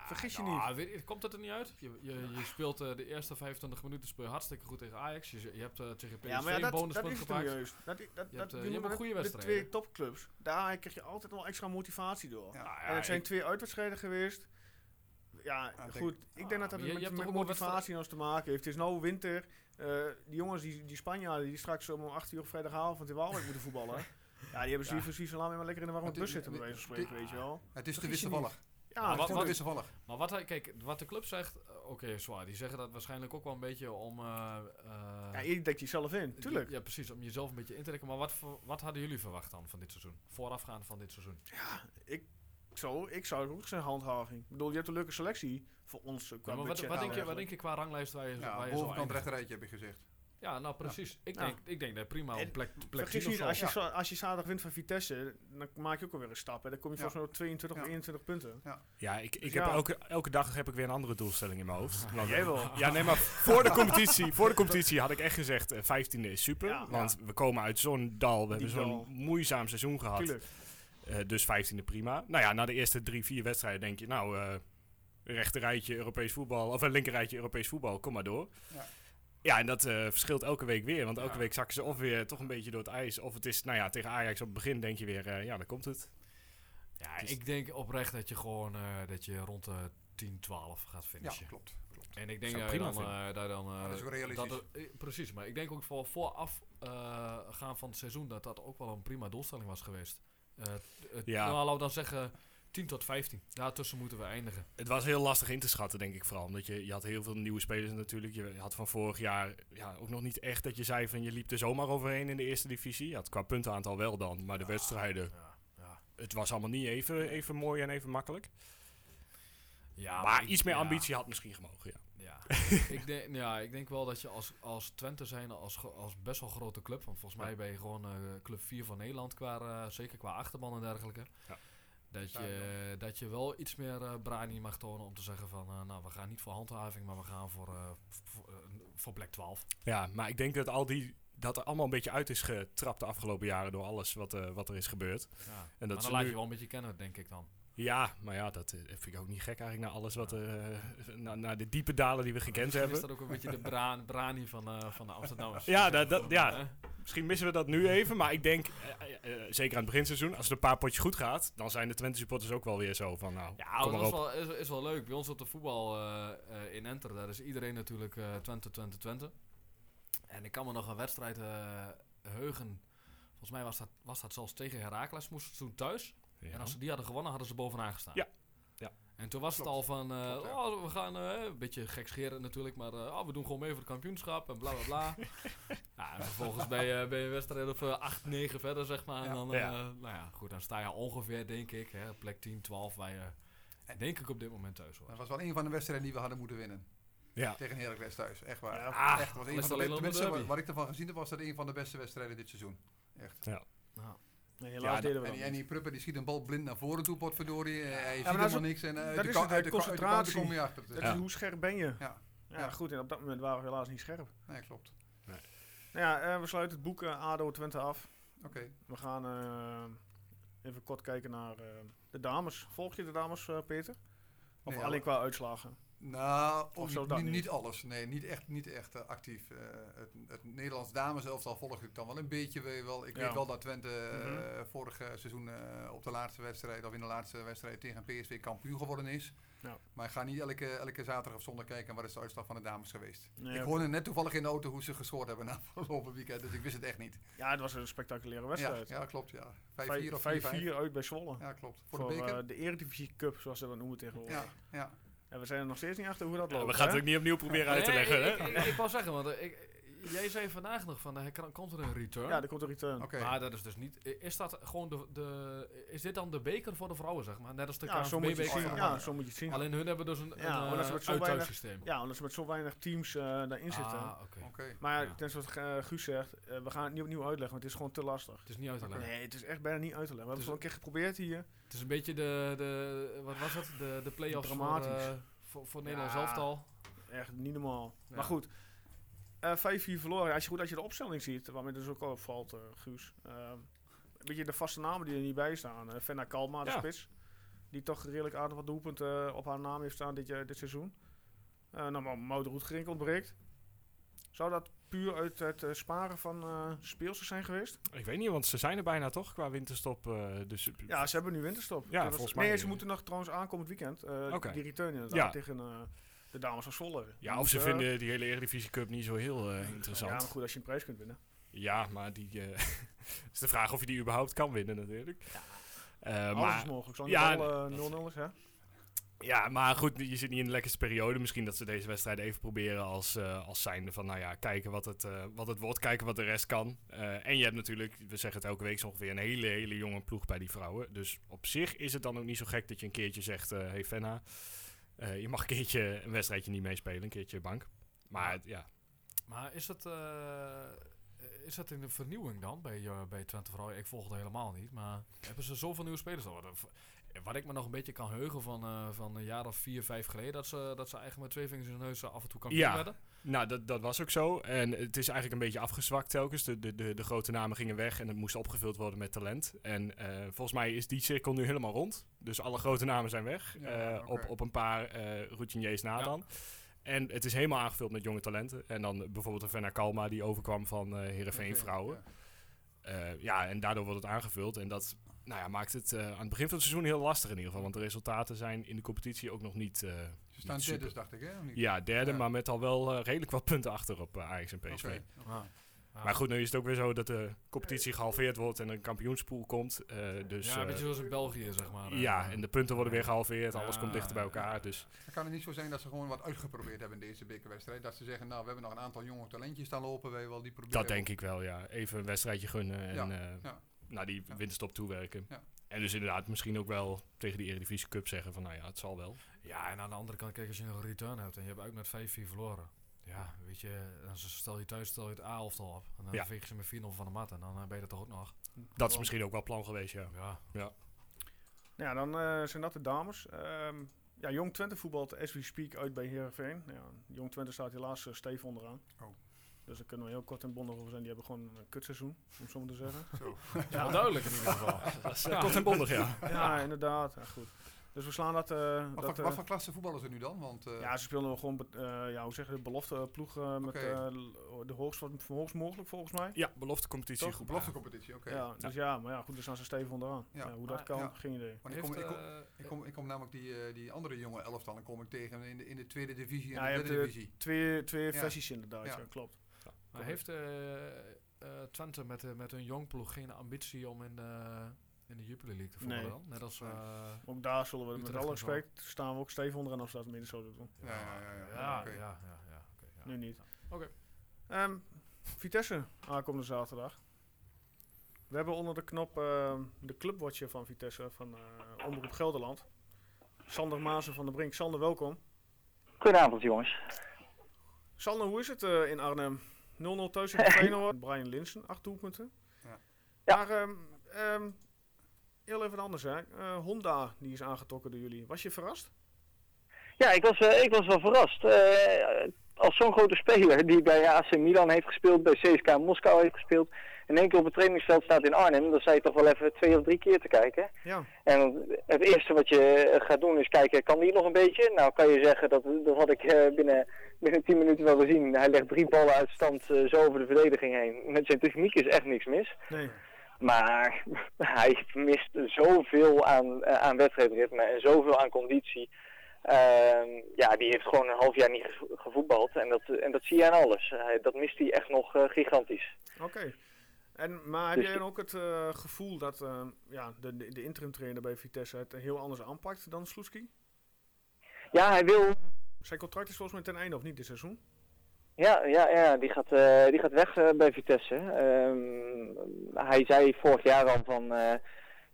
Vergis je nou, niet. Weet, komt het er niet uit? Je, je, je speelt eh, de eerste 25 minuten speel je hartstikke goed tegen Ajax. Je, je hebt eh, tegen PSV Ja, maar ja, een dat, dat bonuspunt is gepakt. Dat, dat, dat, Je hebt, eh, je hebt ook goede de- De wedstrijden. twee topclubs. Daar krijg je altijd wel extra motivatie door. Ja. Ja, en het zijn ik- twee uitwedstrijden geweest. Ja, denk- goed. ik denk dat dat je- met, motivatie nog te maken heeft. Het is nou winter. Eh, die jongens, die, die Spanjaarden, die straks om 8 uur op vrijdagavond in Waalwijk moeten voetballen. *laughs* Ja, die hebben Ja. precies laat me maar lekker in de warme bus zitten, bij wijze van spreken, dit- weet je wel. Het is te wisselvallig. Ja, Maar wat- is wisselvallig. Maar wat, hij, kijk, wat de club zegt, eh, oké, zwaar. Die zeggen dat waarschijnlijk ook wel een beetje om... eh, eh, ja, je dekt jezelf in, tuurlijk. Ja, precies. Om jezelf een beetje in te trekken. Maar wat, wat hadden jullie verwacht dan van dit seizoen? Voorafgaand van dit seizoen? Ik, zo, ik zou ook zijn handhaving. Ik bedoel, je hebt een leuke selectie voor ons qua Ja, maar wat, wat, denk je, wat denk je qua ranglijst waar je, Ja, waar je zo bovenkant rechterrijtje heb je gezegd. Ja, nou precies. Ik, Ja. denk, ik denk dat prima op plek, plek Vergis 10 of niet, zo. als je, Ja. als je zaterdag wint van Vitesse, dan maak je ook alweer een stap. En dan kom je Ja. volgens mij op 22 of Ja. 21 punten. Ja, ik, ik Dus heb ja. elke, elke dag heb ik weer een andere doelstelling in mijn hoofd. Want- Jij wel. Ja, nee, maar voor de competitie, voor de competitie had ik echt gezegd, eh, 15e is super. Ja. want we komen uit zo'n dal, we hebben zo'n moeizaam seizoen gehad. Tuurlijk. Eh, dus 15e prima. Nou ja, na de eerste drie, vier wedstrijden denk je, nou, eh rechter rijtje Europees voetbal, of een linker rijtje Europees voetbal, kom maar door. Ja. Ja, en dat eh, verschilt elke week weer. Want elke Ja. week zakken ze of weer toch een beetje door het ijs. Of het is, nou ja, tegen Ajax op het begin denk je weer, eh, ja, dan komt het. Ja, ik denk oprecht dat je gewoon eh, dat je rond de 10, 12 gaat Ja, finishen. klopt. klopt. En ik denk dat je prima dan, eh, je dan dat is ook realistisch. dat het- precies, maar ik denk ook voor vooraf eh, gaan van het seizoen dat dat ook wel een prima doelstelling was geweest. Eh, het- Ja. Nou, laten we dan zeggen 10 tot 15. Daartussen moeten we eindigen. Het was heel lastig in te schatten, denk ik vooral. Omdat je, je had heel veel nieuwe spelers natuurlijk. Je had van vorig jaar ja, ook nog niet echt dat je zei van je liep er zomaar overheen in de eerste divisie. Je had qua puntenaantal wel dan, maar de wedstrijden, Ja, ja. het was allemaal niet even, even mooi en even makkelijk. ja maar iets meer ambitie had misschien gemogen, ja. Ja. ik, denk, ja, ik denk wel dat je als, als Twente zijn, als, als best wel grote club, want volgens mij ben je gewoon eh, club 4 van Nederland, qua, eh, zeker qua achterban en dergelijke. Ja. Dat, je, dat je wel iets meer eh brani mag tonen om te zeggen van, eh, nou we gaan niet voor handhaving, maar we gaan voor, eh, voor, voor plek 12. Ja, maar ik denk dat al die dat er allemaal een beetje uit is getrapt de afgelopen jaren door alles wat, wat er is gebeurd. Ja. En maar dat dan ze laat nu- je wel een beetje kennen, denk ik dan. Ja, maar ja, dat eh, vind ik ook niet gek eigenlijk na alles wat er, eh, na, na de diepe dalen die we gekend Misschien hebben. is dat ook een beetje de bra brani van, eh, van de Amsterdammers. *laughs* Ja, dat- dat- ja. Eh, Misschien missen we dat nu even, maar ik denk, eh, eh, eh, zeker aan het beginseizoen, als het een paar potjes goed gaat, dan zijn de Twente supporters ook wel weer zo van, nou, Ja, dat is wel, is, is wel leuk. Bij ons op de voetbal eh, eh, in Enter, daar is iedereen natuurlijk eh Twente, Twente, Twente. En ik kan me nog een wedstrijd eh, heugen. Volgens mij was dat, was dat zelfs tegen Heracles, moesten ze toen thuis. Ja. En als ze die hadden gewonnen, hadden ze bovenaan gestaan. Ja. Ja. En toen was Klopt. het al van, eh, Klopt, ja. oh, we gaan eh, een beetje gekscherend natuurlijk, maar eh, oh, we doen gewoon mee voor het kampioenschap en bla bla bla. ja, *laughs* en vervolgens ben je, ben je wedstrijd of 8, 9 verder, zeg maar. En Ja. dan, eh, Ja. nou ja, goed, dan sta je ongeveer, denk ik, hè, op plek 10, 12, waar je, denk ik, op dit moment thuis hoort. Dat was wel een van de wedstrijden die we hadden moeten winnen. Ja. Tegen Heracles thuis. Echt waar. Ja, Ah, Echt, was een is van de, een wat, wat ik ervan gezien heb, was dat een van de beste wedstrijden dit seizoen. Echt. Nou, Nee, helaas Ja, deden we En die, en niet. die Prupper die schiet een bal blind naar voren toe, potverdorie. Eh, Hij ziet helemaal niks. En eh, uit dat de is het, uit de concentratie. kom je achter. Dus. Dat Ja. is hoe scherp ben je. Ja. Ja, Ja. goed. En op dat moment waren we helaas niet scherp. Nee, klopt. Nou ja, eh, we sluiten het boek eh, ADO Twente af. Oké. We gaan eh, even kort kijken naar eh, de dames. Volg je de dames, eh, Peter? Of Nee, alleen al- qua uitslagen? Nou, Of niet, dat niet, alles. Nee, niet echt, niet echt eh, actief. Eh, het, het Nederlands dames elftal volg ik dan wel een beetje. Weet je wel. Ik Ja. weet wel dat Twente eh, Mhm. vorig seizoen op de laatste wedstrijd, of in de laatste wedstrijd tegen PSV kampioen geworden is. Ja. Maar ik ga niet elke, elke zaterdag of zondag kijken wat is de uitslag van de dames geweest. Nee, ik hoorde net toevallig in de auto hoe ze gescoord hebben na afgelopen weekend, dus ik wist het echt niet. Ja, het was een spectaculaire wedstrijd. ja, klopt. Ja. 5-4 Vijf- of 5-4 4-5. uit bij Zwolle. Ja, klopt. Voor, Voor, de beker. de Eredivisie Cup, zoals ze dat noemen tegenwoordig. ja, ja. En we zijn er nog steeds niet achter hoe dat Ja, loopt. we gaan hè? het ook niet opnieuw proberen uit te Nee, leggen, ik, hè? Ik, ik, ik wou zeggen, want eh, ik, jij zei vandaag nog van, er kan- komt er een return. Ja, er komt een return. Oké. Maar dat is dus niet. i- Is dat gewoon de, de. Is dit dan de beker voor de vrouwen, zeg maar? Net als de Ja, zo moet je het KNVB-beker zien. voor de Ja, mannen. zo moet je het zien. Alleen hun hebben dus een, Ja, een omdat ze eh, met zo weinig- uittuigsysteem. Ja, omdat ze met zo weinig teams eh, daarin zitten. Ah, oké. Oké. Maar Ja. ten zoals uh, Guus zegt, eh, we gaan het niet opnieuw uitleggen, want het is gewoon te lastig. Het is niet uit te leggen. Nee, het is echt bijna niet uit te leggen. We hebben het al een keer geprobeerd hier. Het is een beetje de. de wat was het? De, de play-offs voor, Dramatisch. eh, voor, voor Nederland Ja. Echt niet normaal. Ja. Maar goed, eh 5-4 verloren. Als je goed als je de opstelling ziet, waarmee dus ook al opvalt, eh, Guus. Eh, een beetje de vaste namen die er niet bij staan. Eh Fenna Kalma, de Ja. spits. Die toch redelijk aardig wat doelpunten op haar naam heeft staan dit, jaar- dit seizoen. Eh nou, maar Maud Roetgerink ontbreekt. Zou dat puur uit het eh, sparen van eh speelsters zijn geweest? Ik weet niet, want ze zijn er bijna toch qua winterstop. dus Ja, ze hebben nu winterstop. Ja, was- volgens Nee, mij- ze moeten nog trouwens aankomend weekend. Oké. Die return Ja. tegen de dames van Zwolle. ja, of ze Dus, vinden die hele Eredivisie Cup niet zo heel eh, Ja, interessant. maar goed, als je een prijs kunt winnen. Ja, maar die *laughs* is de vraag of je die überhaupt kan winnen natuurlijk. Eh, Alles maar, is mogelijk. Zolang ja, het wel eh, 0-0 is, hè? Ja, maar goed, je zit niet in de lekkerste periode. Misschien dat ze deze wedstrijd even proberen als, eh, als zijnde van, nou ja, kijken wat het, eh, wat het wordt, kijken wat de rest kan. Eh, en je hebt natuurlijk, we zeggen het elke week zo ongeveer, een hele, hele jonge ploeg bij die vrouwen. Dus op zich is het dan ook niet zo gek dat je een keertje zegt, hey Fenna, je mag een keertje een wedstrijdje niet meespelen, een keertje bank. Maar ja, Maar is dat. is dat een vernieuwing dan bij, bij Twente Vrouwen? Ik volg het helemaal niet. Maar hebben ze zoveel nieuwe spelers? Wat- ik me nog een beetje kan heugen van, eh, van een jaar of vier, vijf geleden. Dat ze, dat ze eigenlijk met twee vingers in hun neus af en toe kampioen Ja. werden. Nou, dat, dat was ook zo. En het is eigenlijk een beetje afgezwakt telkens. De, de, de, de grote namen gingen weg en het moest opgevuld worden met talent. En eh, volgens mij is die cirkel nu helemaal rond. Dus alle grote namen zijn weg. Ja, eh, op, op een paar eh routiniers na Ja. dan. En het is helemaal aangevuld met jonge talenten. En dan bijvoorbeeld een Venna Kalma die overkwam van eh Heerenveen Vrouwen. ja. Eh, ja, en daardoor wordt het aangevuld. En dat nou ja, maakt het eh, aan het begin van het seizoen heel lastig in ieder geval. Want de resultaten zijn in de competitie ook nog niet... eh, Ze staan niet derde, super. dacht ik, hè? niet? Ja, derde, Ja. maar met al wel eh, redelijk wat punten achter op Ajax en PSV. Oké. Maar goed, nu is het ook weer zo dat de competitie gehalveerd wordt en een kampioenspool komt. eh, dus, ja, een beetje zoals in België, zeg maar. ja, en de punten worden weer gehalveerd, alles Ja, komt dichter bij elkaar. Dus Dan kan het niet zo zijn dat ze gewoon wat uitgeprobeerd hebben in deze bekerwedstrijd. Dat ze zeggen, nou, we hebben nog een aantal jonge talentjes staan lopen, wij wel die proberen. dat denk ik wel, ja. Even een wedstrijdje gunnen en Ja, eh, ja. Naar die Ja. winterstop toewerken. Ja. En dus inderdaad misschien ook wel tegen die Eredivisie Cup zeggen van, nou ja, het zal wel. Ja, en aan de andere kant, kijk, als je nog een return hebt en je hebt uit met 5-4 verloren. Ja, weet je, dan stel je thuis stel je het A-elftal op. En dan Ja. veeg je ze met 4-0 van de mat en dan eh, ben je er toch ook nog. Dat is misschien ook wel plan geweest, ja. Ja. Ja, dan eh, zijn dat de dames. Ehm, ja, Jong Twente voetbalt as we speak uit bij Heerenveen. Ja, Jong Twente staat helaas uh, steef onderaan. Oh. Dus daar kunnen we heel kort en bondig over zijn. Die hebben gewoon een kutseizoen, om het zo maar te zeggen. Zo. Ja, duidelijk in ieder geval. *laughs* Dat is eh, kort en bondig, ja. ja, inderdaad. Ja, goed. Dus we slaan dat... eh, Wat, dat voor, eh, wat voor klasse voetballen ze nu dan? Want, eh, ja, ze spelen nog gewoon, eh, ja, hoe zeg je, de belofte ploeg eh, met eh, de hoogst, wat- hoogst mogelijk volgens mij. Ja, belofte competitie. Toch? Belofte competitie, oké. Ja, dus ja, maar ja, goed, daar staan ze stevig onderaan. Ja. Ja, hoe dat Maar, kan, ja. geen idee. Want ik kom, ik, kom, ik, kom, ik kom namelijk die, eh, die andere jonge elftallen kom ik tegen in de, in de tweede divisie en Ja, je de hebt derde de divisie. twee, twee Ja. versies inderdaad, Ja. ja, klopt. Maar heeft eh, eh, Twente met, eh, met hun jongploeg geen ambitie om in de, in de Jupiler League te voetballen Nee. Net als... Nee. eh, Ook daar zullen we met alle respect, staan we ook stevig onderaan als dat midden zouden doen. Ja, ja, ja. ja, ja, oké. ja, ja, ja, oké, ja. Nu niet. Oké. Ehm, Vitesse, aankomende zaterdag. We hebben onder de knop ehm, de clubwatcher van Vitesse van eh Omroep Gelderland. Sander Maasen van der Brink. Sander, welkom. Goedenavond jongens. Sander, hoe is het eh, in Arnhem? 0-0 thuis tegen Feyenoord. Brian Linsen, acht doelpunten. Ja. Ja. Maar ehm, ehm, heel even anders hè. Eh, Honda, die is aangetrokken door jullie. Was je verrast? Ja, ik was, eh, ik was wel verrast. Eh, als zo'n grote speler die bij AC Milan heeft gespeeld, bij CSKA Moskou heeft gespeeld, in één keer op het trainingsveld staat in Arnhem, dan sta je toch wel even twee of drie keer te kijken. Ja. En het eerste wat je eh, gaat doen is kijken, kan die nog een beetje? Nou kan je zeggen, dat, dat had ik eh, binnen, binnen 10 minuten wel gezien. Hij legt drie ballen uit stand eh, zo over de verdediging heen. Met zijn techniek is echt niks mis. Nee. Maar *laughs* hij mist zoveel aan, aan wedstrijdritme en zoveel aan conditie. Ehm, ja, die heeft gewoon een half jaar niet gevo- gevoetbald. En dat, en dat zie je aan alles. Dat mist hij echt nog gigantisch. Oké. En, maar heb Dus- jij dan ook het eh, gevoel dat eh, ja, de, de, de interim trainer bij Vitesse het heel anders aanpakt dan Sloetski? Ja, hij wil. Zijn contract is volgens mij ten einde of niet dit seizoen? Ja, ja, ja die, gaat, eh, die gaat weg bij Vitesse. Ehm, hij zei vorig jaar al van.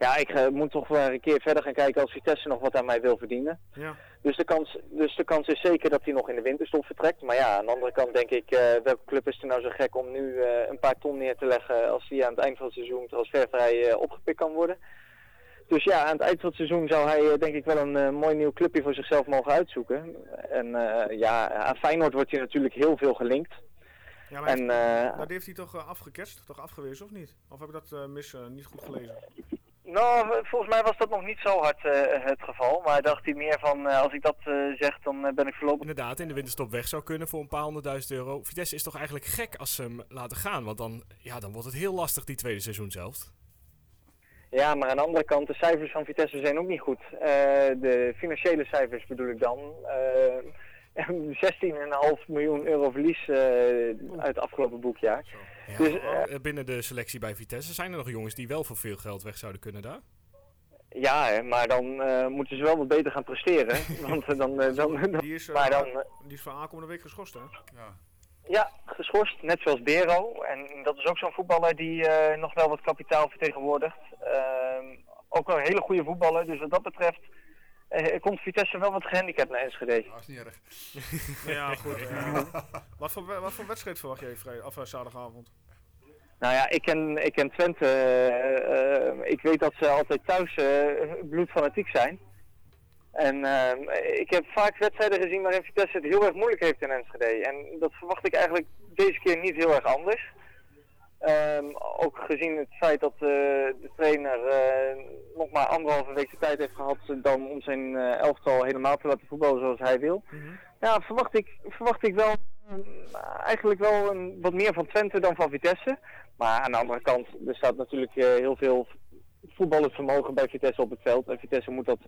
Ja, ik eh, moet toch wel een keer verder gaan kijken als Vitesse nog wat aan mij wil verdienen. Ja. Dus de, kans, dus de kans is zeker dat hij nog in de winterstop vertrekt. Maar ja, aan de andere kant denk ik, eh, welke club is er nou zo gek om nu eh, een paar ton neer te leggen als hij aan het eind van het seizoen transfervrij opgepikt kan worden. Dus ja, aan het eind van het seizoen zou hij denk ik wel een mooi nieuw clubje voor zichzelf mogen uitzoeken. En ja, aan Feyenoord wordt hij natuurlijk heel veel gelinkt. Ja, maar En heeft- eh, dat heeft hij toch uh, afgeketst, toch afgewezen of niet? Of heb ik dat mis, niet goed gelezen? Nou, volgens mij was dat nog niet zo hard eh, het geval. Maar dacht hij meer van, eh, als ik dat eh, zeg, dan ben ik voorlopig... Inderdaad, in de winterstop weg zou kunnen voor een paar honderdduizend euro. Vitesse is toch eigenlijk gek als ze hem laten gaan. Want dan, ja, dan wordt het heel lastig die tweede seizoen zelf. Ja, maar aan de andere kant, de cijfers van Vitesse zijn ook niet goed. Eh, de financiële cijfers bedoel ik dan. Eh *laughs* 16,5 miljoen euro verlies uit het afgelopen boekjaar. Ja, Dus, eh, eh, binnen de selectie bij Vitesse zijn er nog jongens die wel voor veel geld weg zouden kunnen daar. Ja, maar dan eh, moeten ze wel wat beter gaan presteren. *laughs* Want dan, dan, dan, Die is, maar dan, die is voor aankomende week geschorst, hè? Ja. Ja, geschorst, net zoals Bero. En dat is ook zo'n voetballer die eh, nog wel wat kapitaal vertegenwoordigt. Ehm, ook wel een hele goede voetballer, dus wat dat betreft eh, komt Vitesse wel wat gehandicapt naar Enschede. Dat is niet erg. Ja, goed. *laughs* wat, voor, wat voor wedstrijd verwacht jij vrij, of, zaterdagavond? Nou ja, ik ken, ik ken Twente. eh, eh, ik weet dat ze altijd thuis eh, bloedfanatiek zijn. En ik heb vaak wedstrijden gezien waarin Vitesse het heel erg moeilijk heeft in Enschede. En dat verwacht ik eigenlijk deze keer niet heel erg anders. Ehm, ook gezien het feit dat de trainer nog maar anderhalve week de tijd heeft gehad dan om zijn elftal helemaal te laten voetballen zoals hij wil. Ja, verwacht ik, verwacht ik wel eigenlijk wel een, wat meer van Twente dan van Vitesse. Maar aan de andere kant, er staat natuurlijk eh, heel veel voetballend vermogen bij Vitesse op het veld. En Vitesse moet dat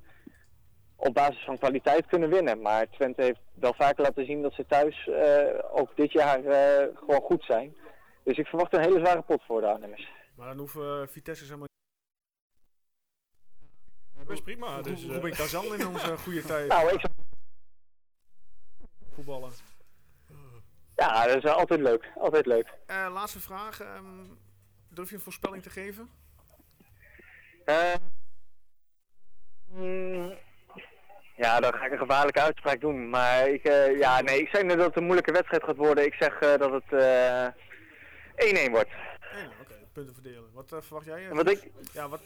op basis van kwaliteit kunnen winnen. Maar Twente heeft wel vaker laten zien dat ze thuis eh, ook dit jaar eh, gewoon goed zijn. Dus ik verwacht een hele zware pot voor de Arnhemmers. Maar dan hoeven uh, Vitesse zeg maar... Best prima. Dus, Hoe ik Kazan in onze goede *laughs* tijd Nou, ik zou- voetballen. Ja, dat is altijd leuk. Altijd leuk. Eh, laatste vraag. ehm, durf je een voorspelling te geven? Eh, mm, ja, dan ga ik een gevaarlijke uitspraak doen. Maar ik, eh, ja, nee, ik zeg net dat het een moeilijke wedstrijd gaat worden. Ik zeg eh, dat het eh, 1-1 wordt. Oké. punten verdelen. Wat verwacht jij? Wat ik, Ja, wat...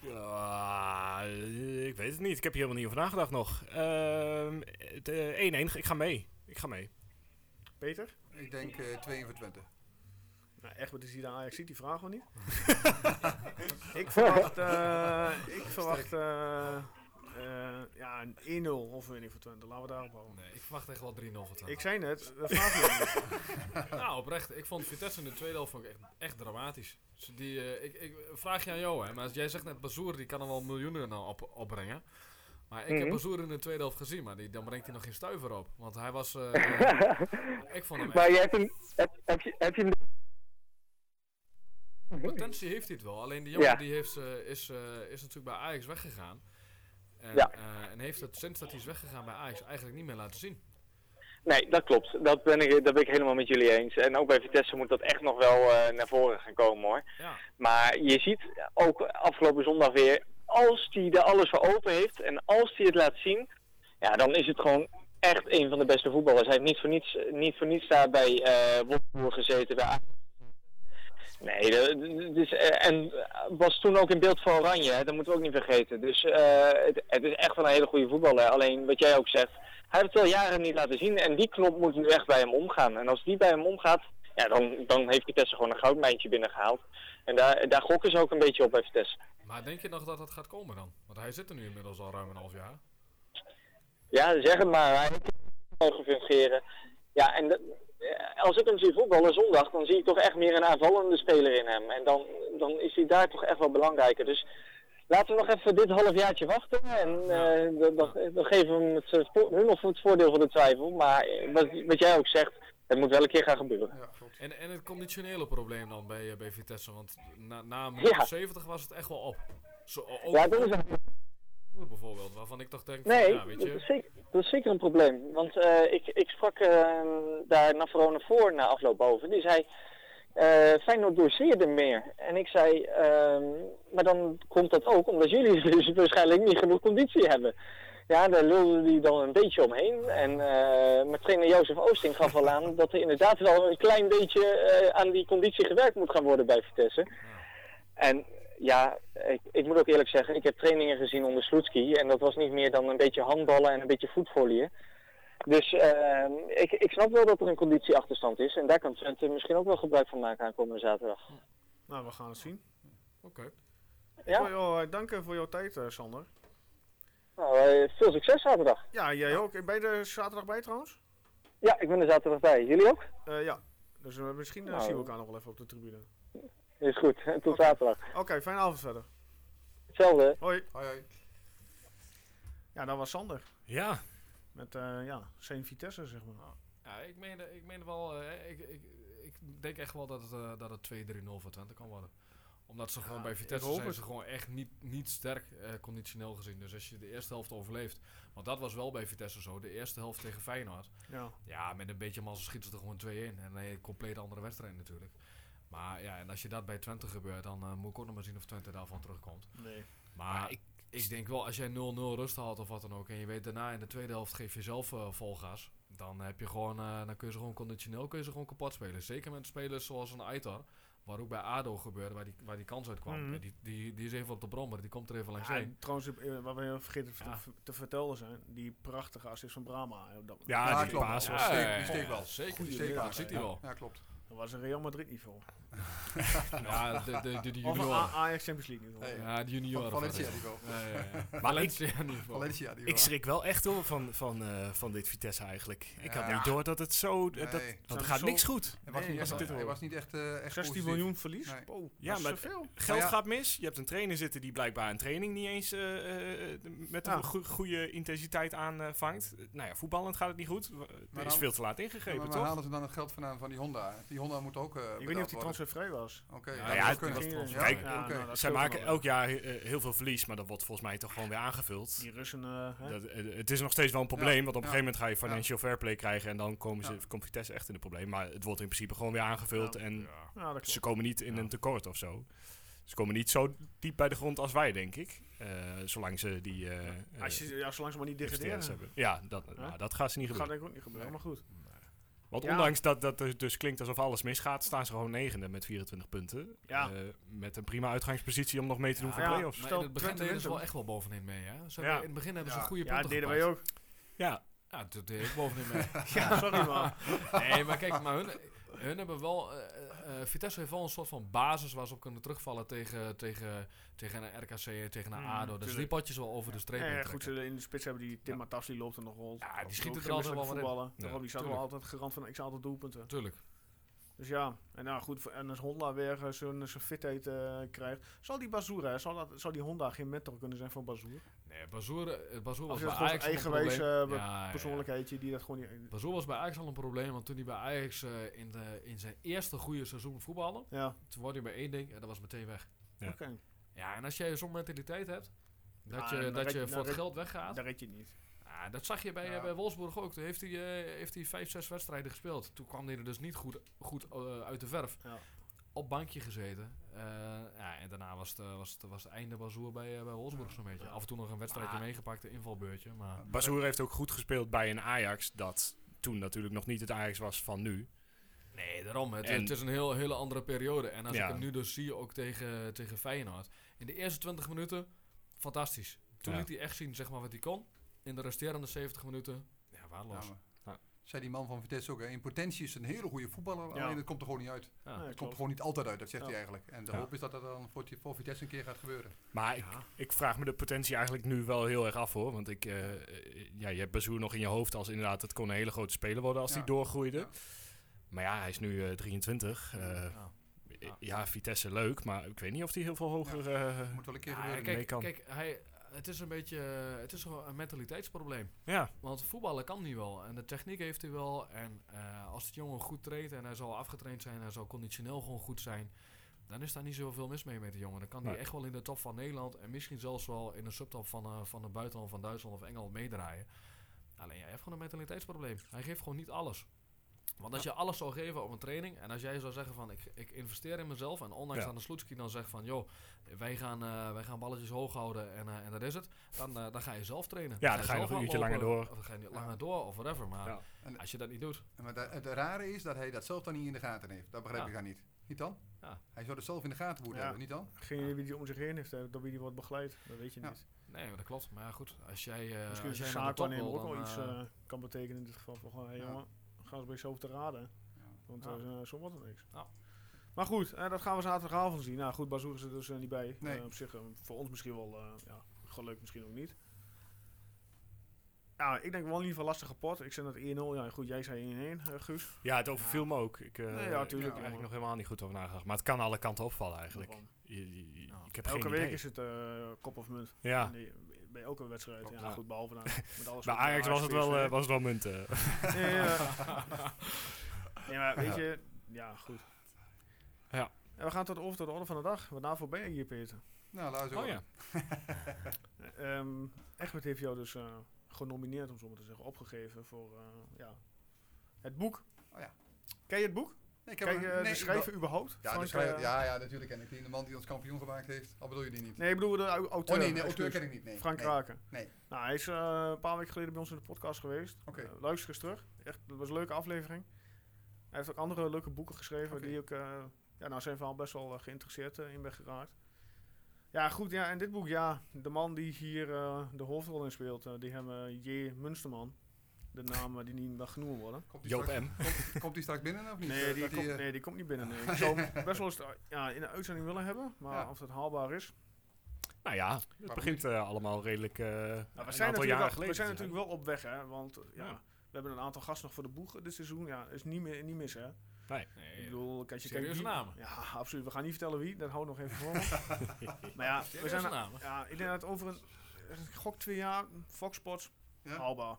Ja, eh, ik weet het niet. Ik heb hier helemaal niet over nagedacht nog. Ehm, het, eh, 1-1. Ik ga mee. Ik ga mee. Peter? Ik denk eh 2 voor Twente. Nou, echt, wat is hier de Ajax ziet, die vragen we niet. *laughs* ik verwacht, eh, ik verwacht eh, eh, ja, een 1-0 overwinning voor Twente. Laten we daarop houden. Nee, ik verwacht echt wel 3-0 voor Twente. Ik zei net, dat vraag je *laughs* Nou, oprecht. Ik vond Vitesse in de tweede helft vond ik echt, echt dramatisch. Dus die, eh, ik, ik vraag je aan jou, hè. Maar als jij zegt net, Bazoer die kan er wel miljoenen nou op, opbrengen. Maar ik heb Mhm. Bazoer in de tweede helft gezien, maar die, dan brengt hij nog geen stuiver op. Want hij was... eh, *laughs* ik vond hem maar echt... je hebt hem, heb, heb je, heb je hem *laughs* Potentie heeft hij het wel. Alleen die jongen Ja. die heeft, eh, is, eh, is natuurlijk bij Ajax weggegaan. En, Ja. en heeft het sinds dat hij is weggegaan bij Ajax eigenlijk niet meer laten zien. Nee, dat klopt. Dat ben, ik, dat ben ik helemaal met jullie eens. En ook bij Vitesse moet dat echt nog wel naar voren gaan komen hoor. Ja. Maar je ziet ook afgelopen zondag weer, als hij er alles voor open heeft en als hij het laat zien, ja, dan is het gewoon echt een van de beste voetballers. Hij heeft niet voor niets, niet voor niets daar bij eh Wolfsburg gezeten, bij. Nee, dus, eh, en was toen ook in beeld van Oranje, hè, dat moeten we ook niet vergeten. Dus eh, het, het is echt wel een hele goede voetballer. Alleen wat jij ook zegt, hij heeft het al jaren niet laten zien en die knop moet nu echt bij hem omgaan. En als die bij hem omgaat, ja, dan, dan heeft Vitesse gewoon een goudmijntje binnengehaald. En daar, daar gokken ze ook een beetje op bij Vitesse. Maar denk je nog dat dat gaat komen dan? Want hij zit er nu inmiddels al ruim een half jaar. Ja, zeg het maar. Hij mogen fungeren. Ja, en eh, als ik hem zie voetballen zondag, dan zie ik toch echt meer een aanvallende speler in hem. En dan, dan is hij daar toch echt wel belangrijker. Dus laten we nog even dit halfjaartje wachten. En eh, dan, dan, dan geven we hem het, hun of het voordeel van de twijfel. Maar eh, wat, wat jij ook zegt, het moet wel een keer gaan gebeuren. Ja, klopt. En, en het conditionele probleem dan bij, eh, bij Vitesse, want na, na Ja. of 70 was het echt wel op. Zo, ook Ja, dat is een bijvoorbeeld, waarvan ik toch denk, van, Nee, ja, weet dat je, is, zeker, dat is zeker een probleem. Want eh, ik, ik sprak eh, daar Navarone voor na afloop over. Die zei, eh Feyenoord doseerde meer. En ik zei, ehm, maar dan komt dat ook omdat jullie *laughs* dus waarschijnlijk niet genoeg conditie hebben. Ja, daar lulde hij dan een beetje omheen. En eh mijn trainer Jozef Oosting gaf al aan dat er inderdaad wel een klein beetje eh, aan die conditie gewerkt moet gaan worden bij Vitesse. En ja, ik, ik moet ook eerlijk zeggen, ik heb trainingen gezien onder Sloetski en dat was niet meer dan een beetje handballen en een beetje voetvolleyen. Dus eh, ik, ik snap wel dat er een conditieachterstand is en daar kan Twente misschien ook wel gebruik van maken aankomende zaterdag. Nou, we gaan het zien. oké. Jou eh, danken voor jouw tijd, eh, Sander. Nou, eh, veel succes zaterdag. Ja, jij ook. Ben je er zaterdag bij trouwens? Ja, ik ben er zaterdag bij. Jullie ook? Eh, ja. Dus eh, misschien Nou. zien we elkaar nog wel even op de tribune. Is goed. Tot zaterdag. Oké, fijne avond verder. Hetzelfde. Hoi. Hoi, hoi. Ja, dat was Sander. Ja, Met, eh ja, zijn Vitesse, zeg maar. Ja, ik meen, ik meen wel, eh, ik, ik, ik denk echt wel dat het, dat het 2-3-0 voor Twente kan worden. Omdat ze gewoon Ja, bij Vitesse zijn het. ze gewoon echt niet, niet sterk eh, conditioneel gezien. Dus als je de eerste helft overleeft, want dat was wel bij Vitesse zo, de eerste helft tegen Feyenoord. Ja. Ja, met een beetje mazzel schieten ze er gewoon 2-1. En een compleet andere wedstrijd natuurlijk. Maar ja, en als je dat bij Twente gebeurt, dan eh, moet ik ook nog maar zien of Twente daarvan terugkomt. Nee. Maar ik, ik denk wel, als jij 0-0 rust haalt of wat dan ook, en je weet daarna in de tweede helft geef je zelf eh, vol gas, dan heb je gewoon, eh, dan kun je ze gewoon conditioneel kun je ze gewoon kapot spelen. Zeker met spelers zoals een Aitar, waar ook bij ADO gebeurde, waar die, waar die kans uit kwam. Mhm. Die, die, die is even op de brommer, die komt er even langs Ja, heen. trouwens, eh, wat we vergeten te, Ja. te vertellen zijn, die prachtige assist van Brahma. ja, Ja, die die steek ja, wel. Zeker, Die die hij wel. Ja, klopt. Dat was een Real Madrid niveau. *laughs* ja, de, de, de, de junioren. Ajax Champions League niveau. Nee. Ja, de junioren. Van Valencia niveau. Ja, ja, ja. Maar Valencia niveau. Valencia niveau. Ik schrik wel echt hoor van, van, eh, van dit Vitesse eigenlijk. Ik had niet door dat het zo... Nee. dat, er we gaat zo- niks goed. Hij was Nee, was niet echt, eh, echt 16 positief. miljoen verlies? Nee. Oh, Ja, dat maar-. Geld ja. gaat mis. Je hebt een trainer zitten die blijkbaar een training niet eens eh, eh, met Ja. een goe- goede intensiteit aanvangt. nou ja, voetballend gaat het niet goed. Er Maar is veel te laat ingegrepen, maar waar toch? halen ze dan het geld vandaan van die Honda? Die Moet ook eh Ik weet niet of die transfervrij was. Oké, Ja, dat het was nou, Zij maken elk jaar eh, heel veel verlies, maar dat wordt volgens mij toch gewoon weer aangevuld. Die Russen, eh, hè? Dat, eh, het is nog steeds wel een probleem, want op een gegeven moment ga je financial fair play krijgen en dan komen ze, Ja. komt Vitesse echt in de probleem. Maar het wordt in principe gewoon weer aangevuld Ja. en ze komen niet in Ja. een tekort of zo. Ze komen niet zo diep bij de grond als wij, denk ik. Eh, zolang ze die eh Als je, ja, zolang ze maar niet degraderen. hebben. Ja, dat, Huh? nou, dat gaat ze niet Dat gaat gebeuren. denk ik ook niet gebeuren, maar goed. Want Ja. ondanks dat, dat het dus klinkt alsof alles misgaat, staan ze gewoon negende met 24 punten. Ja. Eh, met een prima uitgangspositie om nog mee te doen Ja, voor ja. play-offs. Maar in het begin deden ze wel echt wel bovenin mee, hè? Ze Ja. hebben- In het begin hebben ze Ja. goede Ja, punten deden gepakt. wij ook. Ja, Ja, toen deed ik bovenin mee. *laughs* Ja, sorry man. Nee, maar kijk, maar hun, hun hebben wel... eh, eh, eh, Vitesse heeft wel een soort van basis waar ze op kunnen terugvallen tegen, tegen, tegen een RKC en tegen een Mm, ADO. Dus die potjes wel over de streep Ja, ja, goed, in de spits hebben die Tim Matas, die loopt er nog rond. Ja, die ook er altijd wel in. voetballen. Ja, die staat wel altijd garant van x aantal doelpunten. Tuurlijk. Dus ja, en nou goed, en als Honda weer eh, zo'n zo'n fitheid eh, krijgt, zal die Bazoer, zal, dat, zal die Honda geen mentor kunnen zijn voor Bazoer? Nee, Bazoer, eh, was bij dat Ajax een eigenwijs probleem. eh, Ja, ja. persoonlijkheidje die dat gewoon niet... Bazoer was bij Ajax al een probleem, want toen hij bij Ajax eh, in, de, in zijn eerste goede seizoen voetbalde, Ja, toen word hij bij één ding en dat was meteen weg. Ja. oké. Ja, en als jij zo'n mentaliteit hebt, dat Ja, je, dat je voor het red- geld weggaat, Daar red je het niet. Ja, dat zag je bij, Ja. bij Wolfsburg ook. Toen heeft hij, eh, heeft hij vijf, zes wedstrijden gespeeld. Toen kwam hij er dus niet goed, goed eh, uit de verf. Ja. Op bankje gezeten. Eh, ja, en daarna was het, was het, was het einde bazoer bij, bij Wolfsburg zo'n beetje. Af en toe nog een wedstrijdje Maar- meegepakt, een invalbeurtje. Maar Bazoer heeft ook goed gespeeld bij een Ajax dat toen natuurlijk nog niet het Ajax was van nu. nee, daarom. Het, En- het is een heel, hele andere periode. En als Ja. ik hem nu dus zie, ook tegen, tegen Feyenoord. In de eerste 20 minuten, fantastisch. Toen Ja. liet hij echt zien zeg maar, wat hij kon. In de resterende 70 minuten, ja, waardeloos. Ja, maar- Ja. Zei die man van Vitesse ook, hè, in potentie is een hele goede voetballer, Ja. alleen het komt er gewoon niet uit. Ja. Ja, Het komt klopt. er gewoon niet altijd uit, dat zegt Ja. hij eigenlijk. En de Ja. hoop is dat dat dan voor, Vitesse een keer gaat gebeuren. Maar ik, ik vraag me de potentie eigenlijk nu wel heel erg af hoor. Want ik, eh, eh, ja, je hebt Bazoer nog in je hoofd als inderdaad het kon een hele grote speler worden als Ja. hij doorgroeide. Ja. Maar ja, hij is nu eh, 23. eh, Ja. ja. ja, Vitesse leuk, maar ik weet niet of hij heel veel hoger... eh, Moet wel een keer Ja, gebeuren. mee kijk, kan. kijk hij, het is een beetje het is gewoon een mentaliteitsprobleem. ja, Want voetballen kan hij wel. En de techniek heeft hij wel. En eh, als het jongen goed traint en hij zal afgetraind zijn, hij zal conditioneel gewoon goed zijn. Dan is daar niet zoveel mis mee met de jongen. Dan kan hij echt wel in de top van Nederland en misschien zelfs wel in de subtop van, eh, van het buitenland van Duitsland of Engeland meedraaien. Alleen jij hebt gewoon een mentaliteitsprobleem. Hij geeft gewoon niet alles. Want als je alles zou geven op een training en als jij zou zeggen van ik, ik investeer in mezelf en ondanks Ja. aan de sloetski dan zegt van joh, wij gaan, eh, wij gaan balletjes hoog houden en, eh, en dat is het, dan, eh, dan ga je zelf trainen. Ja, dan ga je nog een uurtje langer door. Of dan ga je langer door of whatever. Maar Ja. En- als je dat niet doet, En Maar da- het rare is dat hij dat zelf dan niet in de gaten heeft. Dat begrijp Ja. ik dan niet. Niet dan? Ja. Hij zou het zelf in de gaten moeten Ja. hebben, niet dan? Geen idee wie die om zich heen heeft, hè, door wie die wordt begeleid. Dat weet je Ja. niet. nee, maar dat klopt. Maar ja, goed, als jij, eh Misschien als jij zaakwaarnemer wil, ook wel dan, iets kan betekenen in dit geval. Van, hey, Ja. jongen, gaan ze bij jezelf te raden. Ja. Want Ja. eh, zo wordt het niks. Ja. Maar goed, eh, dat gaan we zaterdagavond zien. Nou goed, Bazoer is er dus eh, niet bij. Nee. Eh, op zich, voor ons misschien wel eh, ja, geluk, misschien ook niet. Ja, ik denk wel in ieder geval lastige pot. Ik zei dat 1-0. Ja, goed, jij zei 1-1, eh, Guus. ja, het overviel me ook. Ik, eh, Nee, ja, ik tuurlijk, heb er jongen. eigenlijk nog helemaal niet goed over nagedacht. Maar het kan alle kanten opvallen eigenlijk. Daarom. Je- je- je- Ja. Ik heb Elke geen week idee. is het kop of munt. Ja, Nee, bij elke wedstrijd. Ja, Ja. goed, behalve dan *laughs* met alles bij wat Ajax was het wel, eh, was het wel munten. *laughs* Ja. maar weet je, ja, goed. Ja. En we gaan tot over tot de orde van de dag. Wat nou voorbij hier, Peter. Nou, laat eens Oh ja. *laughs* Ehm Egbert heeft jou dus eh, genomineerd, om zo maar te zeggen, opgegeven voor eh, ja, het boek. Oh ja. Ken je het boek? Nee, ik heb Kijk een- nee, de ik schrijver überhaupt? Ja, Frank, de schrijver, eh, ja, ja, natuurlijk ken ik die. De man die ons kampioen gemaakt heeft. Al bedoel je die niet? Nee, ik bedoel de au- auteur. oh nee, nee, auteur ken ik niet. Nee. Frank nee. Kraken. Nee. Nou, hij is eh, een paar weken geleden bij ons in de podcast geweest. Oké. Eh, luister eens terug. Echt, dat was een leuke aflevering. Hij heeft ook andere leuke boeken geschreven die ik eh, ja, nou zijn verhaal best wel eh, geïnteresseerd eh, in ben geraakt. Ja, goed. Ja, en dit boek, ja, de man die hier eh, de hoofdrol in speelt, eh, die hebben J. Munsterman. De namen die niet mag genoemd worden. Komt die Joop straks, M. Komt, komt die straks binnen of niet? Nee die, komt, eh, nee, die komt niet binnen. Nee. Ik zou hem best wel eens eh, ja, in de uitzending willen hebben. Maar Ja. of dat haalbaar is. Nou ja, het begint eh, allemaal redelijk eh Nou, we, een zijn aantal natuurlijk, jaren wel, geleden. we zijn natuurlijk wel op weg. Hè, want ja, Ja. we hebben een aantal gasten nog voor de boeg dit seizoen. Ja, is niet, meer, niet mis hè. Nee. Ik bedoel, kijk, je Serieuze kijkt namen. Ja, absoluut. We gaan niet vertellen wie. Dat houdt nog even voor. *laughs* maar ja, we zijn, namen. ja, ik denk dat over een, een gok twee jaar Fox Sports Ja? haalbaar.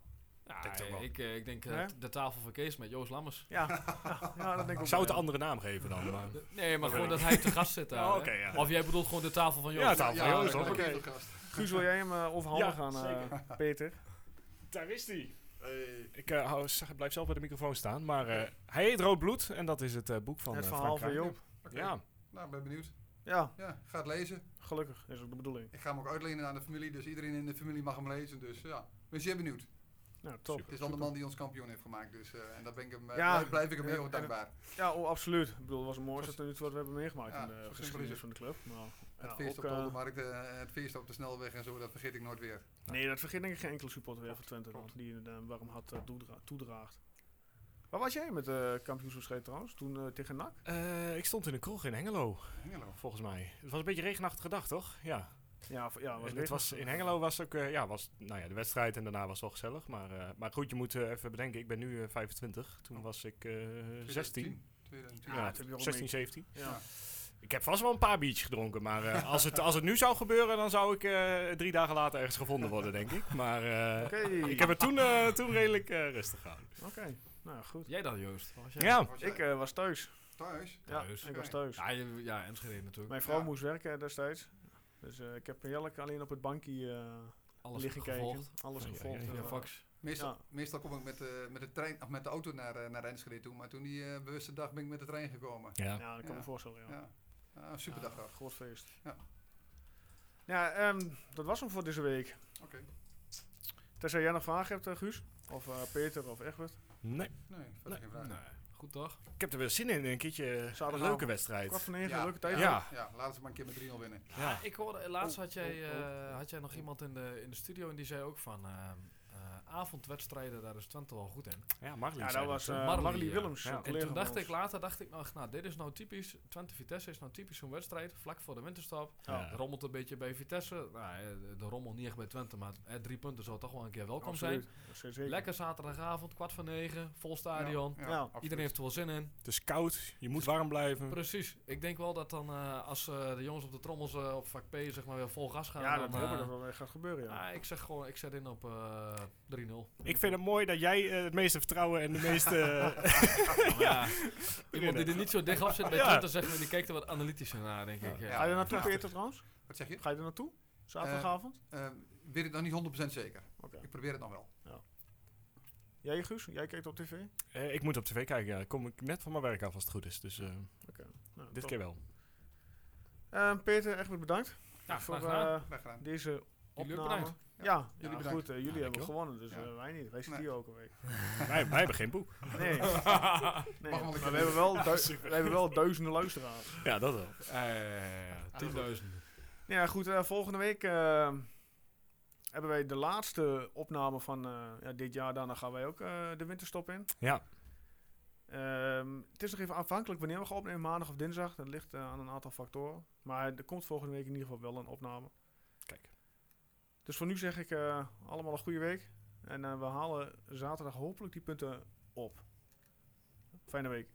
Ja, Denk het ook wel. ik, eh, ik denk eh, de tafel van Kees met Joost Lammers. Ja, ja, dat denk ik zou het een andere naam geven dan. Maar... Nee, maar gewoon dat hij te gast zit daar. Oh, ja. Of jij bedoelt gewoon de tafel van Joost. Ja, tafel van Joost, Oké. Guus, wil jij hem eh, overhandigen Ja, aan eh, zeker. Peter? Daar is hij. Ik eh, hou, zeg- blijf zelf bij de microfoon staan. Maar eh, hij heet Rood Bloed en dat is het eh, boek van het verhaal Frank van. Joop. Ja, Nou, ik ben benieuwd. Ja, Ja, ga het lezen. gelukkig is ook de bedoeling. Ik ga hem ook uitlenen aan de familie, dus iedereen in de familie mag hem lezen. Dus ja, ben zeer benieuwd. Ja, top. Het is dan de man die ons kampioen heeft gemaakt, dus eh, en daar ben ik hem, eh, Ja, blijf, blijf ik hem en- heel dankbaar. Ja, oh, absoluut. Ik bedoel, het was het mooiste tot nu toe wat we hebben meegemaakt Ja, in de geschiedenis is van de club. Maar, Het ja, feest ook, op de eh, Oldermarkt, eh, het feest op de snelweg en zo, dat vergeet ik nooit weer. Nee, dat vergeet denk ik geen enkele supporter weer van Twente dan, Klopt. die een warm had eh, toedra- toedraagt. Waar was jij met de kampioenswedstrijd trouwens? Toen eh, tegen NAC? Eh, ik stond in een kroeg in Hengelo, Hengelo. volgens mij. Het was een beetje regenachtige dag, toch? Ja. Ja, ja was En het was, in Hengelo was ook, eh, ja, was, nou ja, de wedstrijd en daarna was het wel gezellig. Maar, eh, maar goed, je moet eh, even bedenken, ik ben nu eh, 25. Toen was ik eh 16. 2010. Ja, Ja, dat heb je wel 16, mee- 17. Ja. Ik heb vast wel een paar biertjes gedronken, maar eh, als, het, als het nu zou gebeuren, dan zou ik eh, drie dagen later ergens gevonden worden, denk ik. Maar eh, ik heb het toen, eh, toen redelijk eh, rustig gehouden. Oké, nou ja, goed. Jij dan, Joost? Waar was jij? Ja, Was jij Ik eh, was thuis. thuis? Ja, Thuis. ik was thuis. Ja, je- ja Enschede natuurlijk. Mijn vrouw Ja. moest werken destijds. Dus eh, ik heb heerlijk alleen op het bankje eh Alles liggen gevolgd. kijken. Alles Ja, ja, gevolgd. ja, eh, fax. Meestal, Ja. meestal kom ik met, de met, de trein, of met de auto naar, eh, naar Enschede toe, maar toen die eh, bewuste dag ben ik met de trein gekomen. ja. Ja, dat kan Ja. me voorstellen, ja. Ja, ja een super dag Ja, groot feest. Ja. Ja, ehm, dat was hem voor deze week. Oké. Tenzij jij nog vragen hebt, eh, Guus? Of eh, Peter of Egbert? Nee, Nee, verder Nee. geen vraag. Nee, goed toch? ik heb er weer zin in. Een keertje een Zaterdagavond. leuke wedstrijd. Kwart van negen, Ja, leuke tijd. Ja. Ja, laten ze maar een keer met 3-0 winnen. Ja. Ik hoorde, laatst Oh, had, jij, oh, eh, had jij nog iemand in de, in de studio en die zei ook van eh, eh, avondwedstrijden, daar is Twente wel goed in. Ja, Marlies Ja, dat was hè? eh, Marley, Marley. Willems. Ja. En toen dacht ik later, dacht ik nog, nou dit is nou typisch, Twente Vitesse is nou typisch zo'n wedstrijd, vlak voor de winterstop. Ja. Het rommelt een beetje bij Vitesse, nou, eh, de, rommel niet echt bij Twente, maar eh, drie punten zou toch wel een keer welkom zijn. Absoluut. Zeker. Lekker zaterdagavond, kwart van negen, vol stadion. Ja. Iedereen heeft er wel zin in. Het is koud, je moet warm blijven. Precies. Ik denk wel dat dan eh, als de jongens op de trommels eh, op vak P zeg maar weer vol gas gaan. Ja, dan, dat hoop ik eh, dat wel gaat gebeuren, ja. ah, ik zeg gewoon, ik zet in op eh 3-0. Ik vind het mooi dat jij eh, het meeste vertrouwen en de meeste... *laughs* Maar *laughs* ja, iemand die er niet zo dicht op zit bij Ja. Twente, zeg maar, die kijkt er wat analytischer naar, denk ik. Ja. Ja. Ga je er naartoe, Ja. Peter, trouwens? Wat zeg je? Ga je er naartoe? Zaterdagavond? Eh, weet ik nog niet 100% zeker. Oké. Ik probeer het nog wel. Jij, Guus? Jij kijkt op tv? Eh, ik moet op tv kijken, ja. kom ik net van mijn werk af als het goed is. Dus eh, Nou, dit top. keer wel. Eh, Peter, echt bedankt Ja, voor graag gedaan. eh, Graag gedaan. deze opname. Ja, ja, Jullie goed. eh, jullie Ja, hebben gewonnen, dus Ja. eh, wij niet. Wij zitten Nee. hier ook een week. *laughs* wij, wij hebben geen boek. Nee, *laughs* maar we hebben, wel *laughs* we hebben wel duizenden luisteraars. Ja, dat wel. Eh, Tienduizenden. Ja, goed. eh, volgende week eh, hebben wij de laatste opname van eh, ja, dit jaar. Daarna gaan wij ook eh, de winterstop in. Ja. Ehm, het is nog even afhankelijk wanneer we gaan opnemen, maandag of dinsdag. Dat ligt eh, aan een aantal factoren. Maar er komt volgende week in ieder geval wel een opname. Dus voor nu zeg ik eh, allemaal een goede week. En eh, we halen zaterdag hopelijk die punten op. Fijne week.